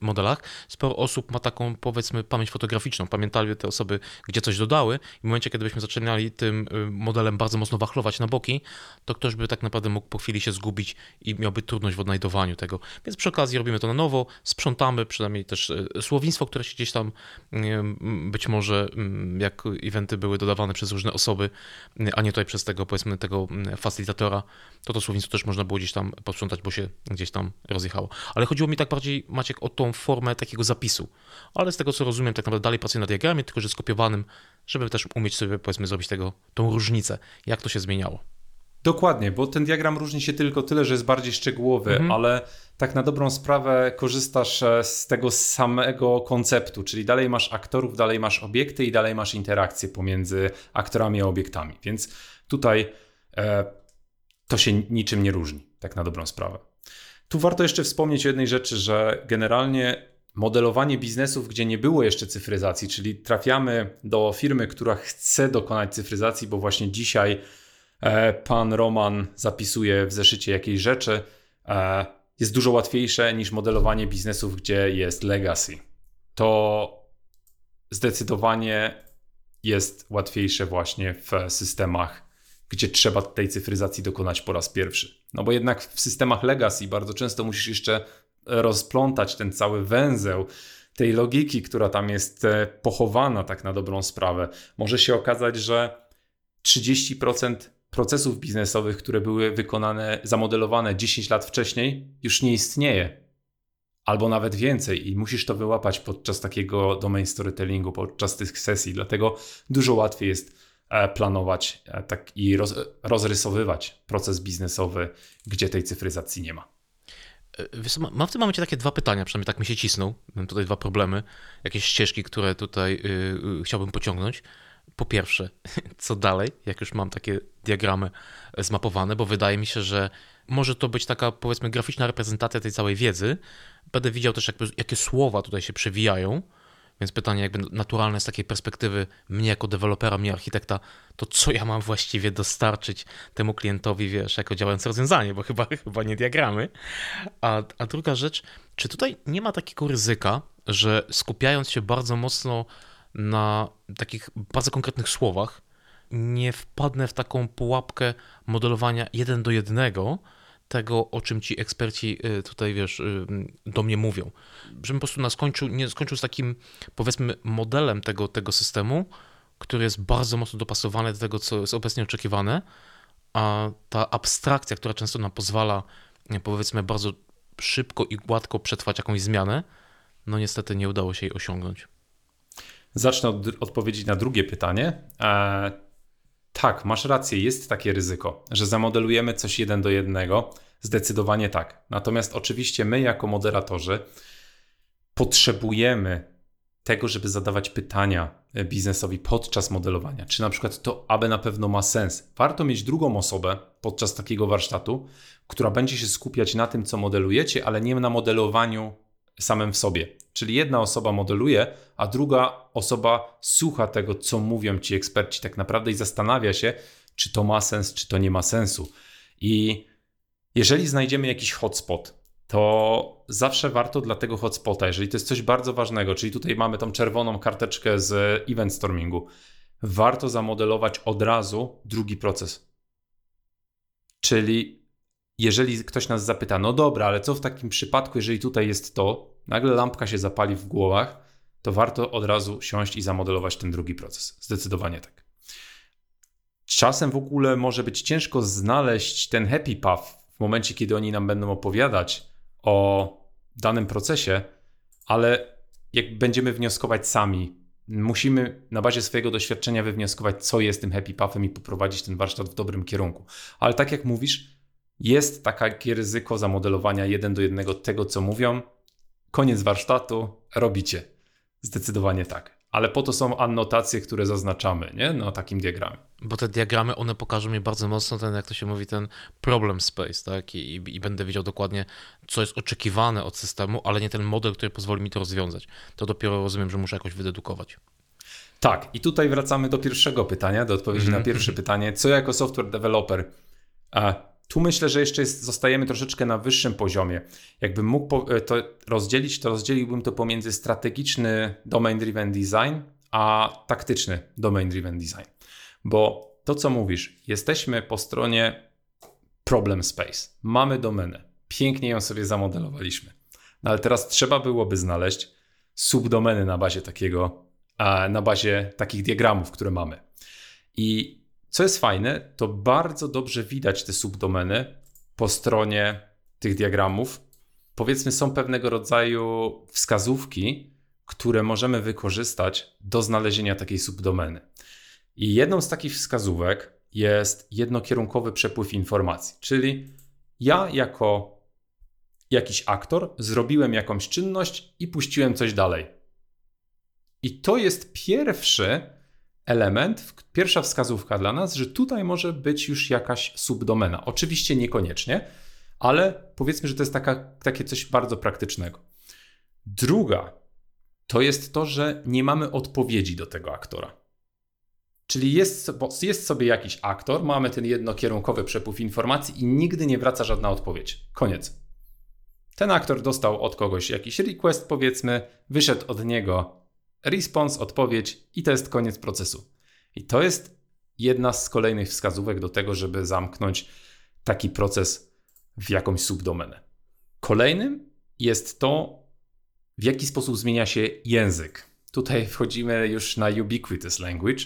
modelach, sporo osób ma taką, powiedzmy, pamięć fotograficzną. Pamiętały te osoby, gdzie coś dodały i w momencie, kiedy byśmy zaczynali tym y, modelem bardzo mocno wachlować na boki, to ktoś by tak naprawdę mógł po chwili się zgubić i miałby trudność w odnajdowaniu tego. Więc przy okazji robimy to na nowo, sprzątamy przynajmniej też y, słownictwo, które się gdzieś tam y, być może jak eventy były dodawane przez różne osoby, a nie tutaj przez tego powiedzmy tego facilitatora, to to słownictwo też można było gdzieś tam posprzątać, bo się gdzieś tam rozjechało. Ale chodziło mi tak bardziej, Maciek, o tą formę takiego zapisu. Ale z tego co rozumiem, tak naprawdę dalej pracuję na diagramie, tylko że skopiowanym, żeby też umieć sobie powiedzmy zrobić tego tą różnicę, jak to się zmieniało. Dokładnie, bo ten diagram różni się tylko tyle, że jest bardziej szczegółowy, mhm. ale tak na dobrą sprawę korzystasz e, z tego samego konceptu, czyli dalej masz aktorów, dalej masz obiekty i dalej masz interakcje pomiędzy aktorami a obiektami. Więc tutaj e, to się niczym nie różni, tak na dobrą sprawę. Tu warto jeszcze wspomnieć o jednej rzeczy, że generalnie modelowanie biznesów, gdzie nie było jeszcze cyfryzacji, czyli trafiamy do firmy, która chce dokonać cyfryzacji, bo właśnie dzisiaj e, pan Roman zapisuje w zeszycie jakieś rzeczy, e, jest dużo łatwiejsze niż modelowanie biznesów, gdzie jest legacy. To zdecydowanie jest łatwiejsze właśnie w systemach, gdzie trzeba tej cyfryzacji dokonać po raz pierwszy. No bo jednak w systemach legacy bardzo często musisz jeszcze rozplątać ten cały węzeł tej logiki, która tam jest e, pochowana tak na dobrą sprawę. Może się okazać, że 30% procesów biznesowych, które były wykonane, zamodelowane 10 lat wcześniej, już nie istnieje. Albo nawet więcej, i musisz to wyłapać podczas takiego domain storytellingu, podczas tych sesji. Dlatego dużo łatwiej jest e, planować e, tak i roz, rozrysowywać proces biznesowy, gdzie tej cyfryzacji nie ma. Mam w tym momencie takie dwa pytania, przynajmniej tak mi się cisną. Mam tutaj dwa problemy, jakieś ścieżki, które tutaj yy, chciałbym pociągnąć. Po pierwsze, co dalej, jak już mam takie diagramy zmapowane, bo wydaje mi się, że może to być taka powiedzmy graficzna reprezentacja tej całej wiedzy. Będę widział też jakie słowa tutaj się przewijają Więc pytanie jakby naturalne z takiej perspektywy mnie jako dewelopera, mnie architekta, to co ja mam właściwie dostarczyć temu klientowi, wiesz, jako działające rozwiązanie, bo chyba, chyba nie diagramy. A, a druga rzecz, czy tutaj nie ma takiego ryzyka, że skupiając się bardzo mocno na takich bardzo konkretnych słowach, nie wpadnę w taką pułapkę modelowania jeden do jednego, tego, o czym ci eksperci y, tutaj, wiesz, y, do mnie mówią. Żebym po prostu skończył, nie skończył z takim, powiedzmy, modelem tego, tego systemu, który jest bardzo mocno dopasowany do tego, co jest obecnie oczekiwane, a ta abstrakcja, która często nam pozwala, powiedzmy, bardzo szybko i gładko przetrwać jakąś zmianę, no niestety nie udało się jej osiągnąć. Zacznę od odpowiedzi na drugie pytanie. E, tak, masz rację, jest takie ryzyko, że zamodelujemy coś jeden do jednego. Zdecydowanie tak. Natomiast oczywiście my, jako moderatorzy, potrzebujemy tego, żeby zadawać pytania biznesowi podczas modelowania. Czy na przykład to aby na pewno ma sens. Warto mieć drugą osobę podczas takiego warsztatu, która będzie się skupiać na tym, co modelujecie, ale nie na modelowaniu samym w sobie. Czyli jedna osoba modeluje, a druga osoba słucha tego, co mówią ci eksperci tak naprawdę i zastanawia się, czy to ma sens, czy to nie ma sensu. I jeżeli znajdziemy jakiś hotspot, to zawsze warto dla tego hotspota, jeżeli to jest coś bardzo ważnego, czyli tutaj mamy tą czerwoną karteczkę z event stormingu, warto zamodelować od razu drugi proces. Czyli jeżeli ktoś nas zapyta, no dobra, ale co w takim przypadku, jeżeli tutaj jest to, nagle lampka się zapali w głowach, to warto od razu siąść i zamodelować ten drugi proces. Zdecydowanie tak. Czasem w ogóle może być ciężko znaleźć ten happy path w momencie, kiedy oni nam będą opowiadać o danym procesie, ale jak będziemy wnioskować sami, musimy na bazie swojego doświadczenia wywnioskować, co jest tym happy pathem i poprowadzić ten warsztat w dobrym kierunku. Ale tak jak mówisz, jest takie ryzyko zamodelowania jeden do jednego tego, co mówią. Koniec warsztatu, robicie. Zdecydowanie tak. Ale po to są annotacje, które zaznaczamy nie? na takim diagramie. Bo te diagramy, one pokażą mi bardzo mocno ten, jak to się mówi, ten problem space, tak? I, i będę wiedział dokładnie, co jest oczekiwane od systemu, ale nie ten model, który pozwoli mi to rozwiązać. To dopiero rozumiem, że muszę jakoś wydedukować. Tak, i tutaj wracamy do pierwszego pytania, do odpowiedzi mm -hmm. na mhm. pierwsze pytanie. Co jako software developer tu myślę, że jeszcze jest, zostajemy troszeczkę na wyższym poziomie. Jakbym mógł e, to rozdzielić, to rozdzieliłbym to pomiędzy strategiczny domain-driven design, a taktyczny domain-driven design. Bo to, co mówisz, jesteśmy po stronie problem space. Mamy domenę. Pięknie ją sobie zamodelowaliśmy. No ale teraz trzeba byłoby znaleźć subdomeny na bazie takiego, na bazie takich diagramów, które mamy. I co jest fajne, to bardzo dobrze widać te subdomeny po stronie tych diagramów. Powiedzmy, są pewnego rodzaju wskazówki, które możemy wykorzystać do znalezienia takiej subdomeny. I jedną z takich wskazówek jest jednokierunkowy przepływ informacji, czyli ja jako jakiś aktor zrobiłem jakąś czynność i puściłem coś dalej. I to jest pierwszy element, pierwsza wskazówka dla nas, że tutaj może być już jakaś subdomena. Oczywiście niekoniecznie, ale powiedzmy, że to jest taka, takie coś bardzo praktycznego. Druga to jest to, że nie mamy odpowiedzi do tego aktora. Czyli jest, jest sobie jakiś aktor, mamy ten jednokierunkowy przepływ informacji i nigdy nie wraca żadna odpowiedź. Koniec. Ten aktor dostał od kogoś jakiś request, powiedzmy, wyszedł od niego response, odpowiedź i to jest koniec procesu. I to jest jedna z kolejnych wskazówek do tego, żeby zamknąć taki proces w jakąś subdomenę. Kolejnym jest to, w jaki sposób zmienia się język. Tutaj wchodzimy już na ubiquitous language,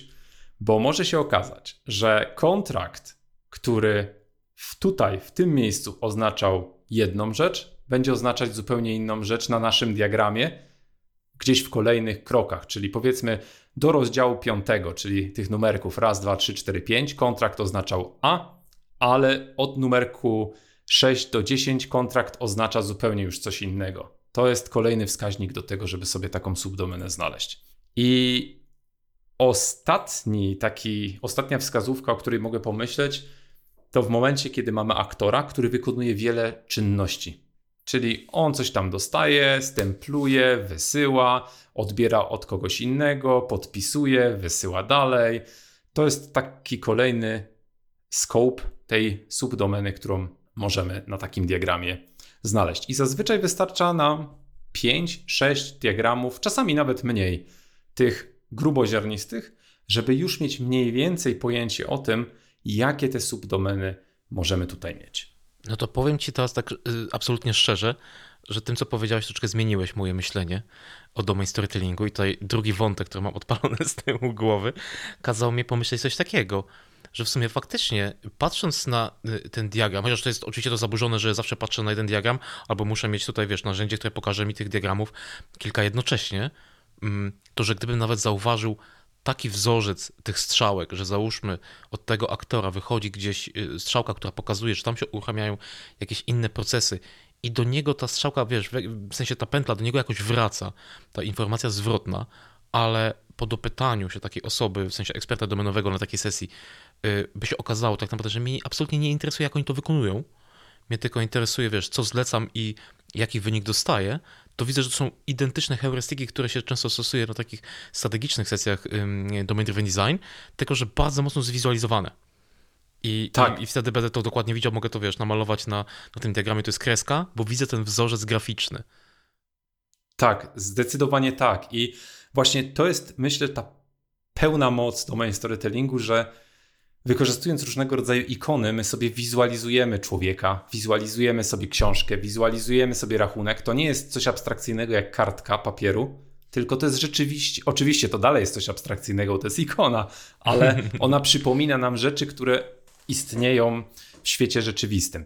bo może się okazać, że kontrakt, który tutaj, w tym miejscu oznaczał jedną rzecz, będzie oznaczać zupełnie inną rzecz na naszym diagramie, gdzieś w kolejnych krokach, czyli powiedzmy do rozdziału piątego, czyli tych numerków raz, dwa, trzy, cztery, pięć, kontrakt oznaczał A, ale od numerku 6 do 10 kontrakt oznacza zupełnie już coś innego. To jest kolejny wskaźnik do tego, żeby sobie taką subdomenę znaleźć. I ostatni taki, ostatnia wskazówka, o której mogę pomyśleć, to w momencie, kiedy mamy aktora, który wykonuje wiele czynności. Czyli on coś tam dostaje, stempluje, wysyła, odbiera od kogoś innego, podpisuje, wysyła dalej. To jest taki kolejny scope tej subdomeny, którą możemy na takim diagramie znaleźć. I zazwyczaj wystarcza nam 5-6 diagramów, czasami nawet mniej, tych gruboziarnistych, żeby już mieć mniej więcej pojęcie o tym, jakie te subdomeny możemy tutaj mieć. No to powiem Ci teraz tak y, absolutnie szczerze, że tym, co powiedziałeś, troszkę zmieniłeś moje myślenie o domain storytellingu. I tutaj drugi wątek, który mam odpalony z tyłu głowy, kazał mi pomyśleć coś takiego, że w sumie faktycznie, patrząc na y, ten diagram, chociaż to jest oczywiście to zaburzone, że zawsze patrzę na jeden diagram, albo muszę mieć tutaj, wiesz, narzędzie, które pokaże mi tych diagramów kilka jednocześnie, mm, to że gdybym nawet zauważył taki wzorzec tych strzałek, że załóżmy od tego aktora wychodzi gdzieś y, strzałka, która pokazuje, że tam się uruchamiają jakieś inne procesy i do niego ta strzałka, wiesz, w sensie ta pętla do niego jakoś wraca, ta informacja zwrotna, ale po dopytaniu się takiej osoby, w sensie eksperta domenowego na takiej sesji, y, by się okazało tak naprawdę, że mnie absolutnie nie interesuje, jak oni to wykonują, mnie tylko interesuje, wiesz, co zlecam i jaki wynik dostaję, to widzę, że to są identyczne heurystyki, które się często stosuje na takich strategicznych sesjach domain driven design, tylko że bardzo mocno zwizualizowane. I, tak. i, I, wtedy będę to dokładnie widział, mogę to wiesz, namalować na, na tym diagramie, to jest kreska, bo widzę ten wzorzec graficzny. Tak, zdecydowanie tak. I właśnie to jest, myślę, ta pełna moc domain storytellingu, że wykorzystując różnego rodzaju ikony, my sobie wizualizujemy człowieka, wizualizujemy sobie książkę, wizualizujemy sobie rachunek. To nie jest coś abstrakcyjnego jak kartka papieru, tylko to jest rzeczywiście, oczywiście to dalej jest coś abstrakcyjnego, to jest ikona, ale ona przypomina nam rzeczy, które istnieją w świecie rzeczywistym.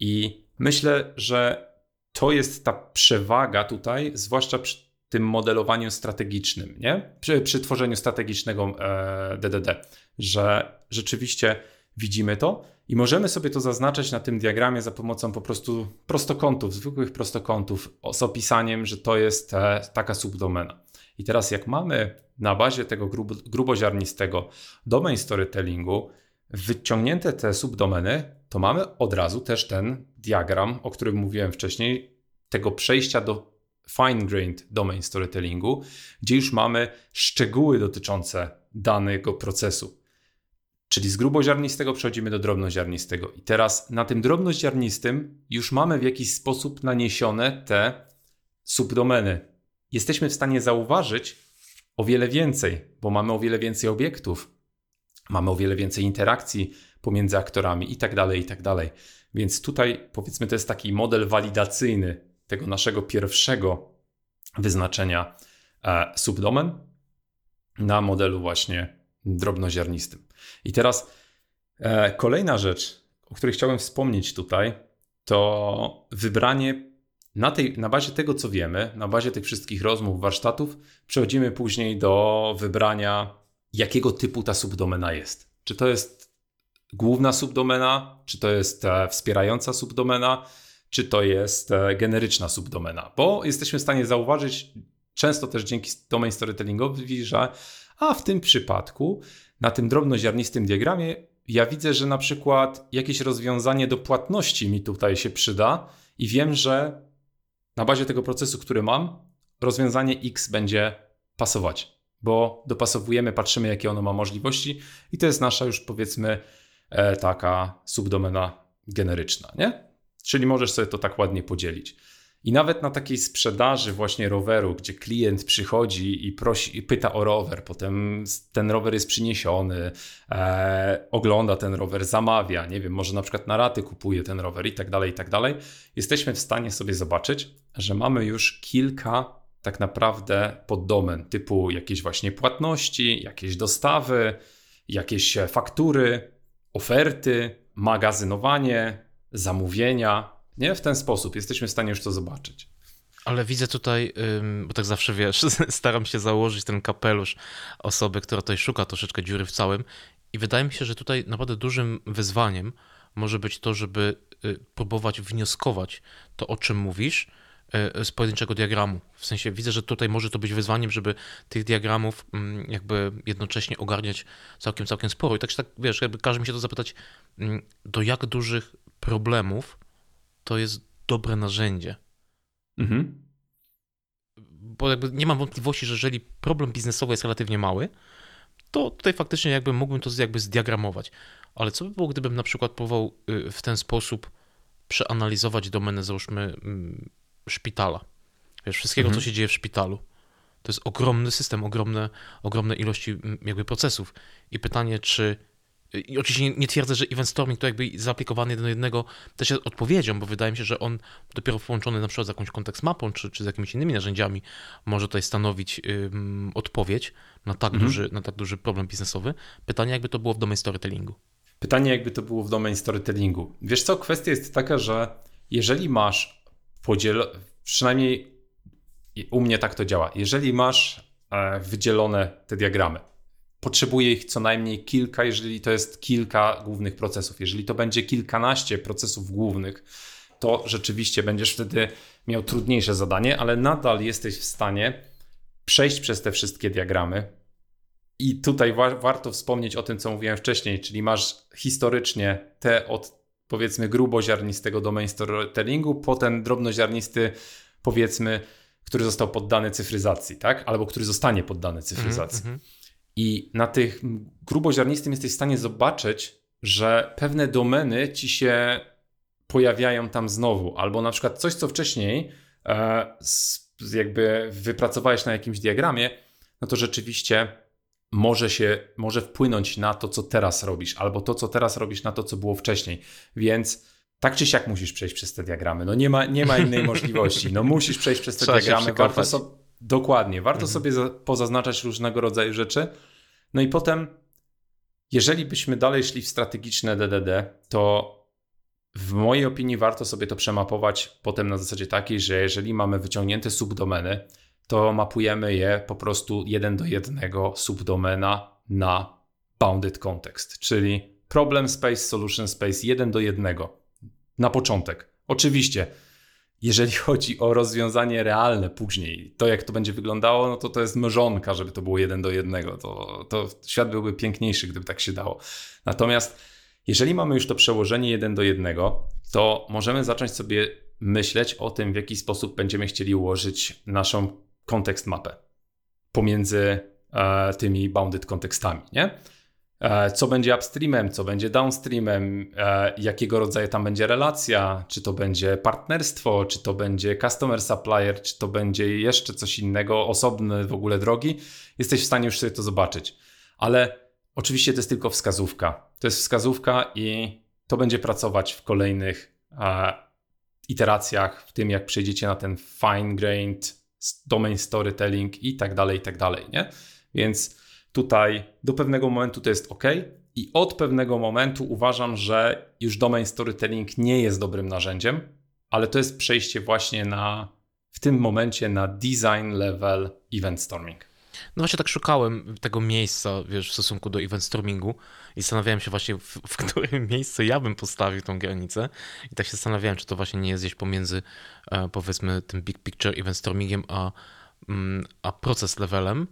I myślę, że to jest ta przewaga tutaj, zwłaszcza przy tym modelowaniu strategicznym, nie? Przy, przy tworzeniu strategicznego e, DDD, że rzeczywiście widzimy to i możemy sobie to zaznaczać na tym diagramie za pomocą po prostu prostokątów, zwykłych prostokątów z opisaniem, że to jest e, taka subdomena. I teraz jak mamy na bazie tego grubo, gruboziarnistego domain storytellingu wyciągnięte te subdomeny, to mamy od razu też ten diagram, o którym mówiłem wcześniej, tego przejścia do fine-grained domain storytellingu, gdzie już mamy szczegóły dotyczące danego procesu. Czyli z gruboziarnistego przechodzimy do drobnoziarnistego. I teraz na tym drobnoziarnistym już mamy w jakiś sposób naniesione te subdomeny. Jesteśmy w stanie zauważyć o wiele więcej, bo mamy o wiele więcej obiektów, mamy o wiele więcej interakcji pomiędzy aktorami i tak dalej, i tak dalej. Więc tutaj powiedzmy to jest taki model walidacyjny tego naszego pierwszego wyznaczenia e, subdomen na modelu właśnie drobnoziarnistym. I teraz e, kolejna rzecz, o której chciałem wspomnieć tutaj, to wybranie na, tej, na bazie tego, co wiemy, na bazie tych wszystkich rozmów, warsztatów, przechodzimy później do wybrania, jakiego typu ta subdomena jest. Czy to jest główna subdomena, czy to jest e, wspierająca subdomena, czy to jest e, generyczna subdomena, bo jesteśmy w stanie zauważyć, często też dzięki domain storytellingowi, że a w tym przypadku na tym drobnoziarnistym diagramie ja widzę, że na przykład jakieś rozwiązanie do płatności mi tutaj się przyda i wiem, że na bazie tego procesu, który mam, rozwiązanie X będzie pasować, bo dopasowujemy, patrzymy, jakie ono ma możliwości i to jest nasza już powiedzmy e, taka subdomena generyczna, nie? Czyli możesz sobie to tak ładnie podzielić. I nawet na takiej sprzedaży właśnie roweru, gdzie klient przychodzi i prosi, i pyta o rower, potem ten rower jest przyniesiony, e, ogląda ten rower, zamawia, nie wiem, może na przykład na raty kupuje ten rower i tak dalej, i tak dalej, jesteśmy w stanie sobie zobaczyć, że mamy już kilka tak naprawdę poddomen typu jakieś właśnie płatności, jakieś dostawy, jakieś faktury, oferty, magazynowanie, zamówienia, nie? W ten sposób jesteśmy w stanie już to zobaczyć. Ale widzę tutaj, bo tak zawsze wiesz, staram się założyć ten kapelusz osoby, która tutaj szuka troszeczkę dziury w całym. I wydaje mi się, że tutaj naprawdę dużym wyzwaniem może być to, żeby y, próbować wnioskować to, o czym mówisz, y, z pojedynczego diagramu. W sensie widzę, że tutaj może to być wyzwaniem, żeby tych diagramów jakby jednocześnie ogarniać całkiem, całkiem sporo. I tak, tak wiesz, jakby każe mi się to zapytać, do jak dużych problemów to jest dobre narzędzie. Mhm. Bo jakby nie mam wątpliwości, że jeżeli problem biznesowy jest relatywnie mały, to tutaj faktycznie jakby mógłbym to jakby zdiagramować. Ale co by było, gdybym na przykład próbował y, w ten sposób przeanalizować domenę, załóżmy, mm, szpitala. Wiesz, wszystkiego, mhm. co się dzieje w szpitalu. To jest ogromny system, ogromne, ogromne ilości mm, jakby procesów. I pytanie, czy i oczywiście nie, twierdzę, że event storming to jakby zaaplikowany jeden do jednego też jest odpowiedzią, bo wydaje mi się, że on dopiero połączony na przykład z jakąś kontekst mapą, czy, czy z jakimiś innymi narzędziami może tutaj stanowić ym, odpowiedź na tak, mhm. duży, na tak duży problem biznesowy. Pytanie, jakby to było w domain storytellingu. Pytanie, jakby to było w domain storytellingu. Wiesz co, kwestia jest taka, że jeżeli masz podziel, przynajmniej u mnie tak to działa, jeżeli masz e, wydzielone te diagramy, potrzebuje ich co najmniej kilka, jeżeli to jest kilka głównych procesów. Jeżeli to będzie kilkanaście procesów głównych, to rzeczywiście będziesz wtedy miał trudniejsze zadanie, ale nadal jesteś w stanie przejść przez te wszystkie diagramy. I tutaj wa warto wspomnieć o tym, co mówiłem wcześniej, czyli masz historycznie te od powiedzmy gruboziarnistego domain storytellingu, po ten drobnoziarnisty powiedzmy, który został poddany cyfryzacji, tak? Albo który zostanie poddany cyfryzacji. Mm -hmm. I na tych gruboziarnistym jesteś w stanie zobaczyć, że pewne domeny ci się pojawiają tam znowu, albo na przykład coś, co wcześniej e, jakby wypracowałeś na jakimś diagramie, no to rzeczywiście może się, może wpłynąć na to, co teraz robisz, albo to, co teraz robisz, na to, co było wcześniej. Więc tak czy siak musisz przejść przez te diagramy. No nie ma, nie ma innej możliwości. No musisz przejść przez te Trzeba diagramy. Warto so, dokładnie, warto mhm. sobie za, pozaznaczać różnego rodzaju rzeczy. No i potem, jeżeli byśmy dalej szli w strategiczne DDD, to w mojej opinii warto sobie to przemapować potem na zasadzie takiej, że jeżeli mamy wyciągnięte subdomeny, to mapujemy je po prostu jeden do jednego subdomena na bounded context, czyli problem space, solution space jeden do jednego na początek. Oczywiście jeżeli chodzi o rozwiązanie realne później, to jak to będzie wyglądało, no to to jest mrzonka, żeby to było jeden do jednego. To, to świat byłby piękniejszy, gdyby tak się dało. Natomiast jeżeli mamy już to przełożenie jeden do jednego, to możemy zacząć sobie myśleć o tym, w jaki sposób będziemy chcieli ułożyć naszą kontekst mapę pomiędzy e, tymi bounded kontekstami, nie? E, co będzie upstreamem, co będzie downstreamem, e, jakiego rodzaju tam będzie relacja, czy to będzie partnerstwo, czy to będzie customer supplier, czy to będzie jeszcze coś innego, osobne w ogóle drogi, jesteś w stanie już sobie to zobaczyć. Ale oczywiście to jest tylko wskazówka. To jest wskazówka i to będzie pracować w kolejnych e, iteracjach, w tym jak przejdziecie na ten fine-grained domain storytelling i tak dalej, i tak dalej, nie? Więc Tutaj do pewnego momentu to jest ok, i od pewnego momentu uważam, że już domain storytelling nie jest dobrym narzędziem, ale to jest przejście właśnie na w tym momencie na design level event storming. No właśnie tak szukałem tego miejsca, wiesz, w stosunku do event stormingu i zastanawiałem się właśnie, w, w którym miejscu ja bym postawił tą granicę i tak się zastanawiałem, czy to właśnie nie jest gdzieś pomiędzy e, powiedzmy tym big picture event stormingiem a, mm, a proces levelem,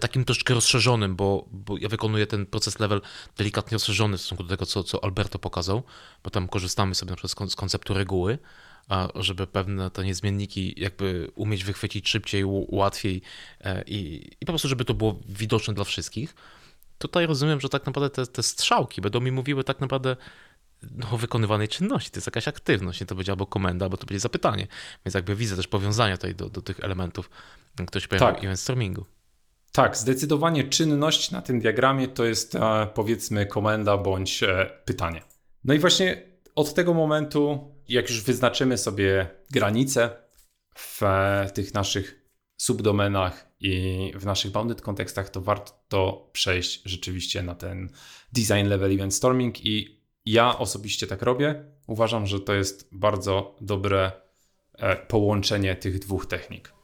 takim troszkę rozszerzonym, bo, bo ja wykonuję ten proces level delikatnie rozszerzony w stosunku do tego, co, co Alberto pokazał, bo tam korzystamy sobie na przykład z konceptu reguły, a żeby pewne te niezmienniki jakby umieć wychwycić szybciej, łatwiej e, i, i po prostu, żeby to było widoczne dla wszystkich. Tutaj rozumiem, że tak naprawdę te, te strzałki będą mi mówiły tak naprawdę no, o wykonywanej czynności. To jest jakaś aktywność, nie to będzie albo komenda, albo to będzie zapytanie. Więc jakby widzę też powiązania tutaj do, do tych elementów, które się pojawiają tak. w event stormingu. Tak, zdecydowanie czynność na tym diagramie to jest e, powiedzmy komenda bądź e, pytanie. No i właśnie od tego momentu, jak już wyznaczymy sobie granice w e, tych naszych subdomenach i w naszych bounded kontekstach, to warto przejść rzeczywiście na ten design level event storming i ja osobiście tak robię. Uważam, że to jest bardzo dobre połączenie tych dwóch technik.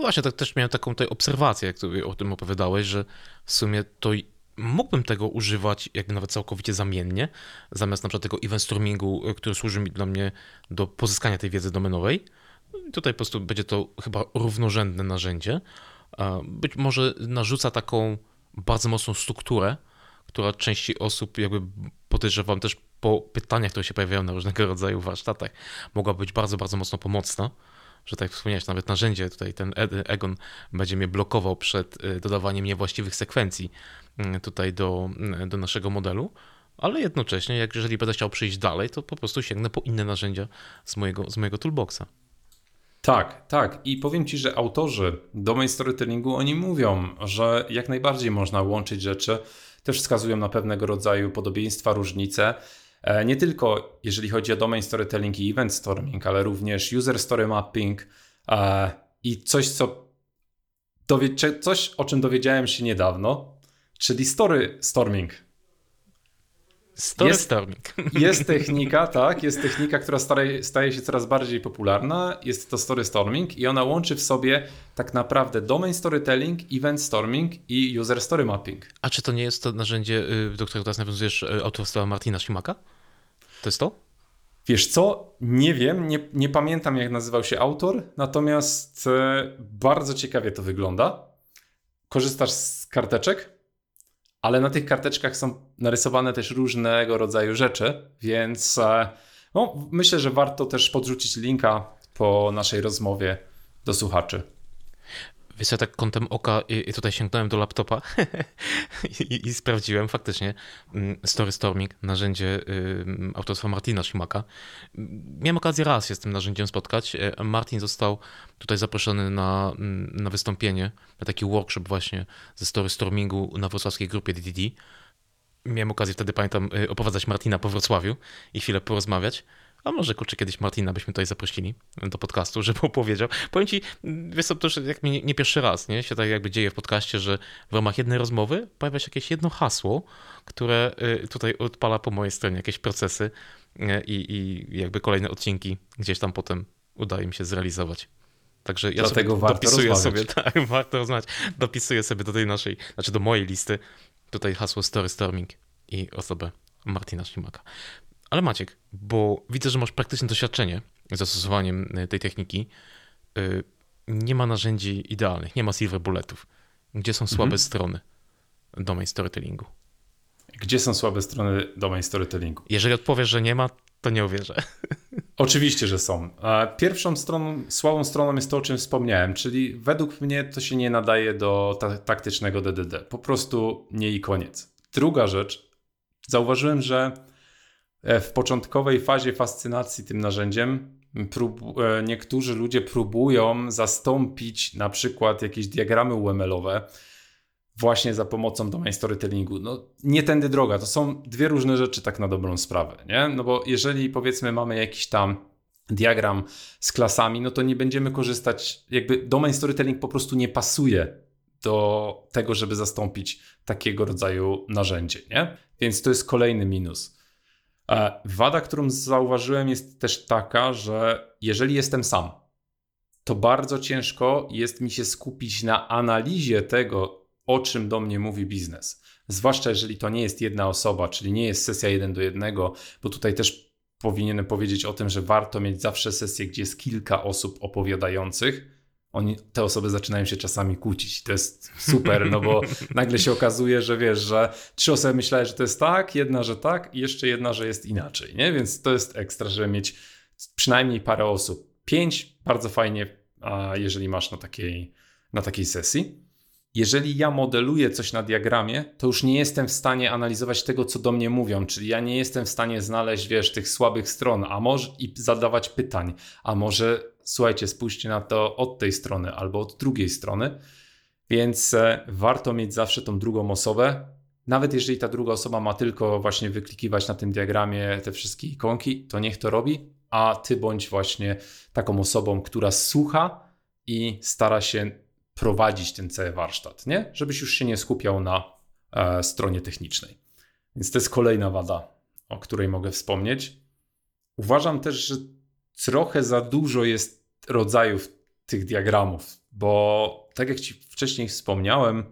No właśnie, tak też miałem taką tutaj obserwację, jak ty o tym opowiadałeś, że w sumie to mógłbym tego używać jakby nawet całkowicie zamiennie, zamiast na przykład tego event stormingu, e, który służy mi dla mnie do pozyskania tej wiedzy domenowej. Tutaj po prostu będzie to chyba równorzędne narzędzie. Być może narzuca taką bardzo mocną strukturę, która części osób jakby podejrzewam też po pytaniach, które się pojawiają na różnego rodzaju warsztatach, mogła być bardzo, bardzo mocno pomocna że tak wspomniałeś, nawet narzędzie tutaj ten Egon będzie mnie blokował przed y, dodawaniem niewłaściwych sekwencji y, tutaj do, y, do naszego modelu, ale jednocześnie, jak jeżeli będę chciał przyjść dalej, to po prostu sięgnę po inne narzędzia z mojego, z mojego toolboxa. Tak, tak. I powiem Ci, że autorzy domain storytellingu, oni mówią, że jak najbardziej można łączyć rzeczy, też wskazują na pewnego rodzaju podobieństwa, różnice. E, nie tylko jeżeli chodzi o domain storytelling i event storming, ale również user story mapping e, i coś, co coś, o czym dowiedziałem się niedawno, czyli story storming. Story jest, storming. Jest technika, tak, jest technika, która staje, staje się coraz bardziej popularna. Jest to story storming i ona łączy w sobie tak naprawdę domain storytelling, event storming i user story mapping. A czy to nie jest to narzędzie, y, do którego teraz nawiązujesz y, autorstwa Martina Schimaka? To jest to? Wiesz co? Nie wiem, nie, nie pamiętam jak nazywał się autor, natomiast e, bardzo ciekawie to wygląda. Korzystasz z karteczek, ale na tych karteczkach są narysowane też różnego rodzaju rzeczy, więc e, no, myślę, że warto też podrzucić linka po naszej rozmowie do słuchaczy. Wiesz, ja tak kątem oka i, i tutaj sięgnąłem do laptopa I, i, sprawdziłem faktycznie mm, Story Storming, narzędzie y, autorstwa Martina Schimaka. Miałem okazję raz się z tym narzędziem spotkać. E, Martin został tutaj zaproszony na, mm, na wystąpienie, na taki workshop właśnie ze Story Stormingu na wrocławskiej grupie DDD. Miałem okazję wtedy, pamiętam, y, oprowadzać Martina po Wrocławiu i chwilę porozmawiać. A może kurczę, kiedyś Martina byśmy tutaj zaprosili do podcastu, żeby opowiedział. Powiem ci, wiesz to już jak mi nie, pierwszy raz, nie? Się tak jakby dzieje w podcaście, że w ramach jednej rozmowy pojawia się jakieś jedno hasło, które y, tutaj odpala po mojej stronie jakieś procesy i, i jakby kolejne odcinki gdzieś tam potem udaje mi się zrealizować. Także ja Dlatego sobie dopisuję rozmawiać. sobie, tak, warto rozmawiać. Dopisuję sobie do tej naszej, znaczy do mojej listy tutaj hasło Story Storming i osobę Martina Ślimaka. Ale Maciek, bo widzę, że masz praktyczne doświadczenie z zastosowaniem y, tej techniki. Y, nie ma narzędzi idealnych, nie ma silver bulletów. Gdzie są słabe mhm. strony domain storytellingu? Gdzie są słabe strony domain storytellingu? Jeżeli odpowiesz, że nie ma, to nie uwierzę. Oczywiście, że są. Pierwszą stroną, słabą stroną jest to, o czym wspomniałem, czyli według mnie to się nie nadaje do ta taktycznego DDD. Po prostu nie i koniec. Druga rzecz, zauważyłem, że E, w początkowej fazie fascynacji tym narzędziem e, niektórzy ludzie próbują zastąpić na przykład jakieś diagramy UML-owe właśnie za pomocą domain storytellingu. No nie tędy droga, to są dwie różne rzeczy tak na dobrą sprawę, nie? No bo jeżeli powiedzmy mamy jakiś tam diagram z klasami, no to nie będziemy korzystać, jakby domain storytelling po prostu nie pasuje do tego, żeby zastąpić takiego rodzaju narzędzie, nie? Więc to jest kolejny minus. Wada, którą zauważyłem, jest też taka, że jeżeli jestem sam, to bardzo ciężko jest mi się skupić na analizie tego, o czym do mnie mówi biznes. Zwłaszcza jeżeli to nie jest jedna osoba, czyli nie jest sesja jeden do jednego, bo tutaj też powinienem powiedzieć o tym, że warto mieć zawsze sesję, gdzie jest kilka osób opowiadających oni, te osoby zaczynają się czasami kłócić. To jest super, no bo nagle się okazuje, że wiesz, że trzy osoby myślały, że to jest tak, jedna, że tak i jeszcze jedna, że jest inaczej, nie? Więc to jest ekstra, żeby mieć przynajmniej parę osób. Pięć, bardzo fajnie, a jeżeli masz na takiej, na takiej sesji. Jeżeli ja modeluję coś na diagramie, to już nie jestem w stanie analizować tego, co do mnie mówią, czyli ja nie jestem w stanie znaleźć, wiesz, tych słabych stron, a może i zadawać pytań, a może słuchajcie, spójrzcie na to od tej strony albo od drugiej strony. Więc e, warto mieć zawsze tą drugą osobę. Nawet jeżeli ta druga osoba ma tylko właśnie wyklikiwać na tym diagramie te wszystkie ikonki, to niech to robi, a ty bądź właśnie taką osobą, która słucha i stara się prowadzić ten cały warsztat, nie? Żebyś już się nie skupiał na e, stronie technicznej. Więc to jest kolejna wada, o której mogę wspomnieć. Uważam też, że trochę za dużo jest rodzajów tych diagramów, bo tak jak Ci wcześniej wspomniałem,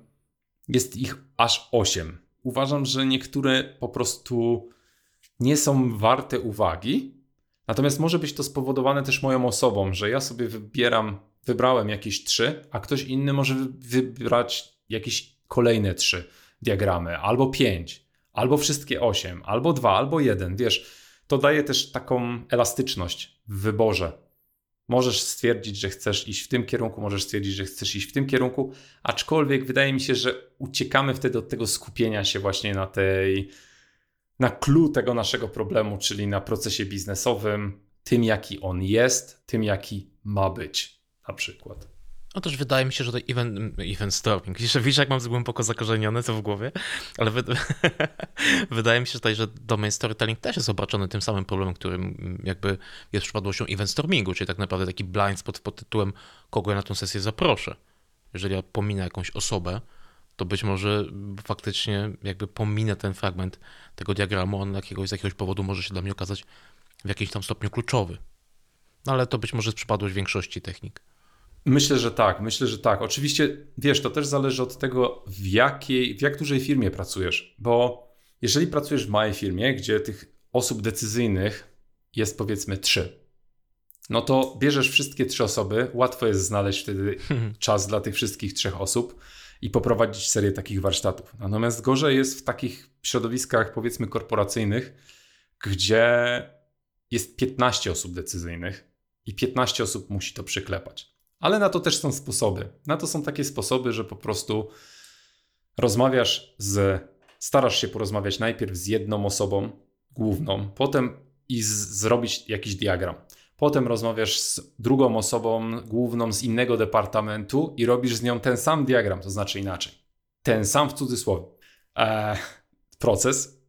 jest ich aż 8. Uważam, że niektóre po prostu nie są warte uwagi. Natomiast może być to spowodowane też moją osobą, że ja sobie wybieram, wybrałem jakieś trzy, a ktoś inny może wybrać jakieś kolejne trzy diagramy albo pięć albo wszystkie 8, albo 2, albo 1, wiesz, to daje też taką elastyczność w wyborze. Możesz stwierdzić, że chcesz iść w tym kierunku, możesz stwierdzić, że chcesz iść w tym kierunku, aczkolwiek wydaje mi się, że uciekamy wtedy od tego skupienia się właśnie na tej, na clue tego naszego problemu, czyli na procesie biznesowym, tym jaki on jest, tym jaki ma być na przykład. No też wydaje mi się, że to event, event storming. Jeszcze widzisz, jak mam głęboko zakorzenione to w głowie, ale wy, wydaje mi się tutaj, że domain storytelling też jest obarczony tym samym problemem, którym jakby jest przypadłością event stormingu, czyli tak naprawdę taki blind spot pod tytułem kogo ja na tę sesję zaproszę. Jeżeli ja pominę jakąś osobę, to być może faktycznie jakby pominę ten fragment tego diagramu, on jakiegoś, z jakiegoś powodu może się dla mnie okazać w jakimś tam stopniu kluczowy. No ale to być może jest przypadłość większości technik. Myślę, że tak, myślę, że tak. Oczywiście, wiesz, to też zależy od tego, w jakiej, w jak dużej firmie pracujesz, bo jeżeli pracujesz w małej firmie, gdzie tych osób decyzyjnych jest powiedzmy trzy, no to bierzesz wszystkie trzy osoby, łatwo jest znaleźć wtedy czas dla tych wszystkich trzech osób i poprowadzić serię takich warsztatów. Natomiast gorzej jest w takich środowiskach, powiedzmy, korporacyjnych, gdzie jest 15 osób decyzyjnych i 15 osób musi to przyklepać. Ale na to też są sposoby. Na to są takie sposoby, że po prostu rozmawiasz z, starasz się porozmawiać najpierw z jedną osobą główną, potem i z, zrobić jakiś diagram. Potem rozmawiasz z drugą osobą główną z innego departamentu i robisz z nią ten sam diagram, to znaczy inaczej. Ten sam w cudzysłowie. Eee, proces.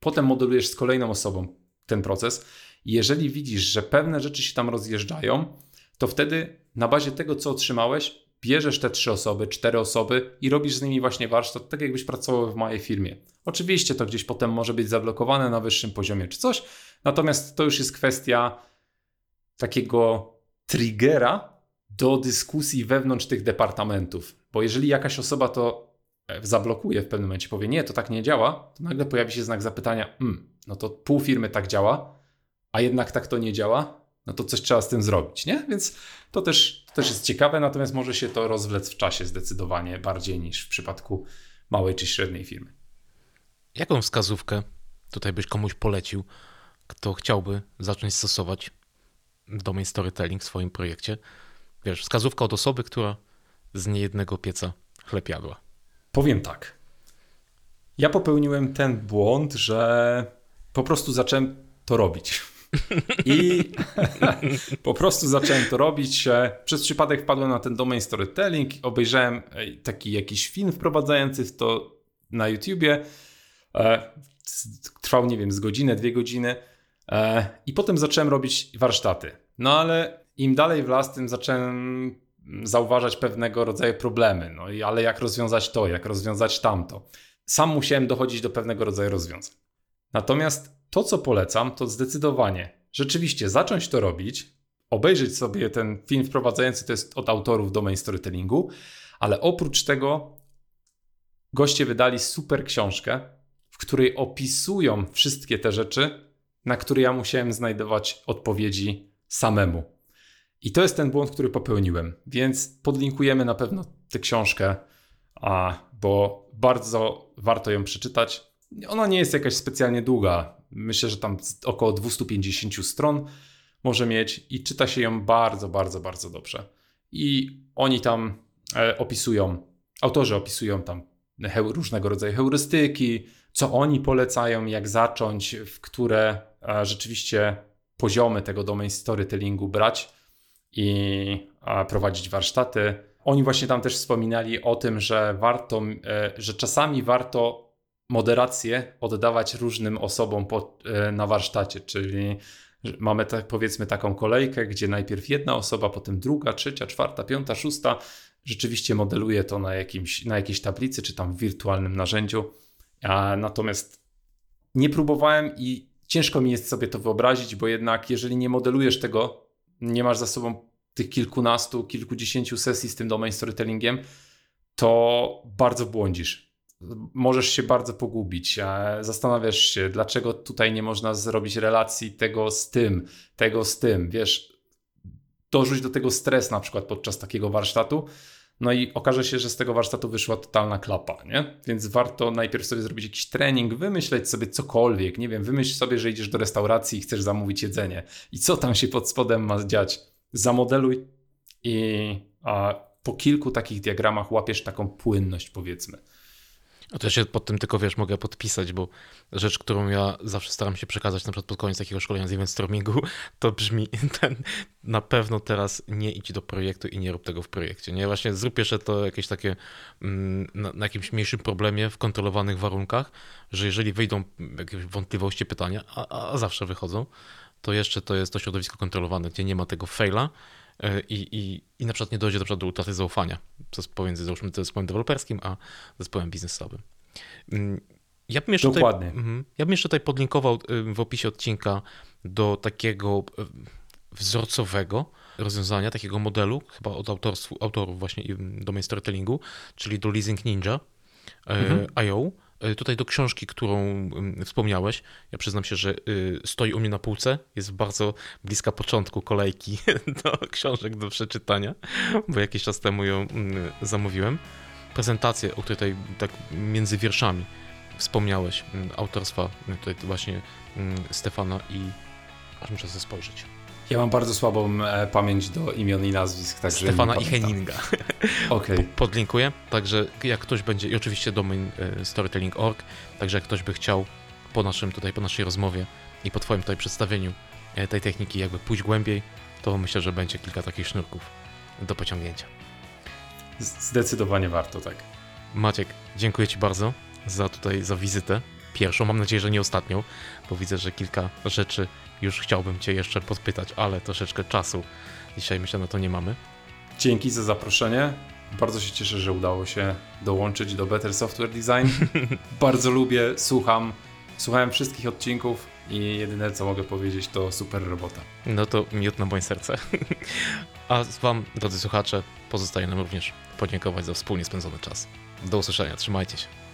Potem modelujesz z kolejną osobą ten proces. Jeżeli widzisz, że pewne rzeczy się tam rozjeżdżają, to wtedy na bazie tego, co otrzymałeś, bierzesz te trzy osoby, cztery osoby i robisz z nimi właśnie warsztat, tak jakbyś pracował w małej firmie. Oczywiście to gdzieś potem może być zablokowane na wyższym poziomie czy coś, natomiast to już jest kwestia takiego triggera do dyskusji wewnątrz tych departamentów. Bo jeżeli jakaś osoba to e, zablokuje w pewnym momencie, powie nie, to tak nie działa, to nagle pojawi się znak zapytania, hmm, no to pół firmy tak działa, a jednak tak to nie działa, no to coś trzeba z tym zrobić, nie? Więc to też, to też jest ciekawe, natomiast może się to rozwlec w czasie zdecydowanie bardziej niż w przypadku małej czy średniej firmy. Jaką wskazówkę tutaj byś komuś polecił, kto chciałby zacząć stosować domain storytelling w swoim projekcie? Wiesz, wskazówka od osoby, która z niejednego pieca chleb jadła. Powiem tak. Ja popełniłem ten błąd, że po prostu zacząłem to robić. I po prostu zacząłem to robić. Przez przypadek wpadłem na ten domain storytelling, obejrzałem taki jakiś film wprowadzający w to na YouTubie. E, trwał, nie wiem, z godzinę, dwie godziny. E, I potem zacząłem robić warsztaty. No ale im dalej w las, tym zacząłem zauważać pewnego rodzaju problemy. No i ale jak rozwiązać to, jak rozwiązać tamto. Sam musiałem dochodzić do pewnego rodzaju rozwiązań. Natomiast to, co polecam, to zdecydowanie rzeczywiście zacząć to robić, obejrzeć sobie ten film wprowadzający, to jest od autorów domain storytellingu, ale oprócz tego goście wydali super książkę, w której opisują wszystkie te rzeczy, na które ja musiałem znajdować odpowiedzi samemu. I to jest ten błąd, który popełniłem, więc podlinkujemy na pewno tę książkę, bo bardzo warto ją przeczytać. Ona nie jest jakaś specjalnie długa. Myślę, że tam około 250 stron może mieć i czyta się ją bardzo, bardzo, bardzo dobrze. I oni tam e, opisują, autorzy opisują tam różnego rodzaju heurystyki, co oni polecają, jak zacząć, w które e, rzeczywiście poziomy tego domain storytellingu brać i prowadzić warsztaty. Oni właśnie tam też wspominali o tym, że warto, e, że czasami warto moderację oddawać różnym osobom po, e, na warsztacie, czyli mamy tak, powiedzmy taką kolejkę, gdzie najpierw jedna osoba, potem druga, trzecia, czwarta, piąta, szósta rzeczywiście modeluje to na, jakimś, na jakiejś tablicy czy tam w wirtualnym narzędziu. A natomiast nie próbowałem i ciężko mi jest sobie to wyobrazić, bo jednak jeżeli nie modelujesz tego, nie masz za sobą tych kilkunastu, kilkudziesięciu sesji z tym domain storytellingiem, to bardzo błądzisz możesz się bardzo pogubić. Zastanawiasz się, dlaczego tutaj nie można zrobić relacji tego z tym, tego z tym. Wiesz, dorzuć do tego stres na przykład podczas takiego warsztatu. No i okaże się, że z tego warsztatu wyszła totalna klapa, nie? Więc warto najpierw sobie zrobić jakiś trening, wymyśleć sobie cokolwiek, nie wiem, wymyśl sobie, że idziesz do restauracji i chcesz zamówić jedzenie i co tam się pod spodem ma dziać. Zamodeluj i a, po kilku takich diagramach łapiesz taką płynność, powiedzmy. A to ja się pod tym tylko, wiesz, mogę podpisać, bo rzecz, którą ja zawsze staram się przekazać na przykład pod koniec takiego szkolenia z event stormingu, to brzmi ten, na pewno teraz nie idź do projektu i nie rób tego w projekcie, nie? Właśnie zrób jeszcze to jakieś takie mm, na, na jakimś mniejszym problemie w kontrolowanych warunkach, że jeżeli wyjdą jakieś wątpliwości, pytania, a, a zawsze wychodzą, to jeszcze to jest to środowisko kontrolowane, gdzie nie ma tego faila, i, i, i na przykład nie dojdzie do, przykład do utraty zaufania pomiędzy załóżmy zespołem deweloperskim a zespołem biznesowym. Mm, ja bym jeszcze Dokładnie. Tutaj, mhm, ja bym jeszcze tutaj podlinkował y, w opisie odcinka do takiego y, wzorcowego rozwiązania, takiego modelu, chyba od autorstw, autorów właśnie domain storytellingu, czyli do Leasing Ninja y, mhm. IO E, tutaj do książki, którą mm, wspomniałeś, ja przyznam się, że y, stoi u mnie na półce, jest bardzo bliska początku kolejki do książek do przeczytania, bo jakiś czas temu ją mm, zamówiłem. Prezentację, o której tutaj tak między wierszami wspomniałeś, mm, autorstwa tutaj właśnie Stefana i aż muszę spojrzeć. Ja mam bardzo słabą e, pamięć do imion i nazwisk, także Stefana i Henninga. Okay. Podlinkuję, także jak ktoś będzie, i oczywiście domain e, storytelling.org, także jak ktoś by chciał po naszym tutaj, po naszej rozmowie i po twoim tutaj przedstawieniu e, tej techniki jakby pójść głębiej, to myślę, że będzie kilka takich sznurków do pociągnięcia. Zdecydowanie warto, tak. Maciek, dziękuję Ci bardzo za tutaj, za wizytę. Pierwszą, mam nadzieję, że nie ostatnią, bo widzę, że kilka rzeczy już chciałbym Cię jeszcze podpytać, ale troszeczkę czasu dzisiaj myślę na to nie mamy. Dzięki za zaproszenie. Bardzo się cieszę, że udało się dołączyć do Better Software Design. Bardzo lubię, słucham. Słuchałem wszystkich odcinków i jedyne co mogę powiedzieć to super robota. No to miód na moje serce. A Wam, drodzy słuchacze, pozostaje nam również podziękować za wspólnie spędzony czas. Do usłyszenia, trzymajcie się.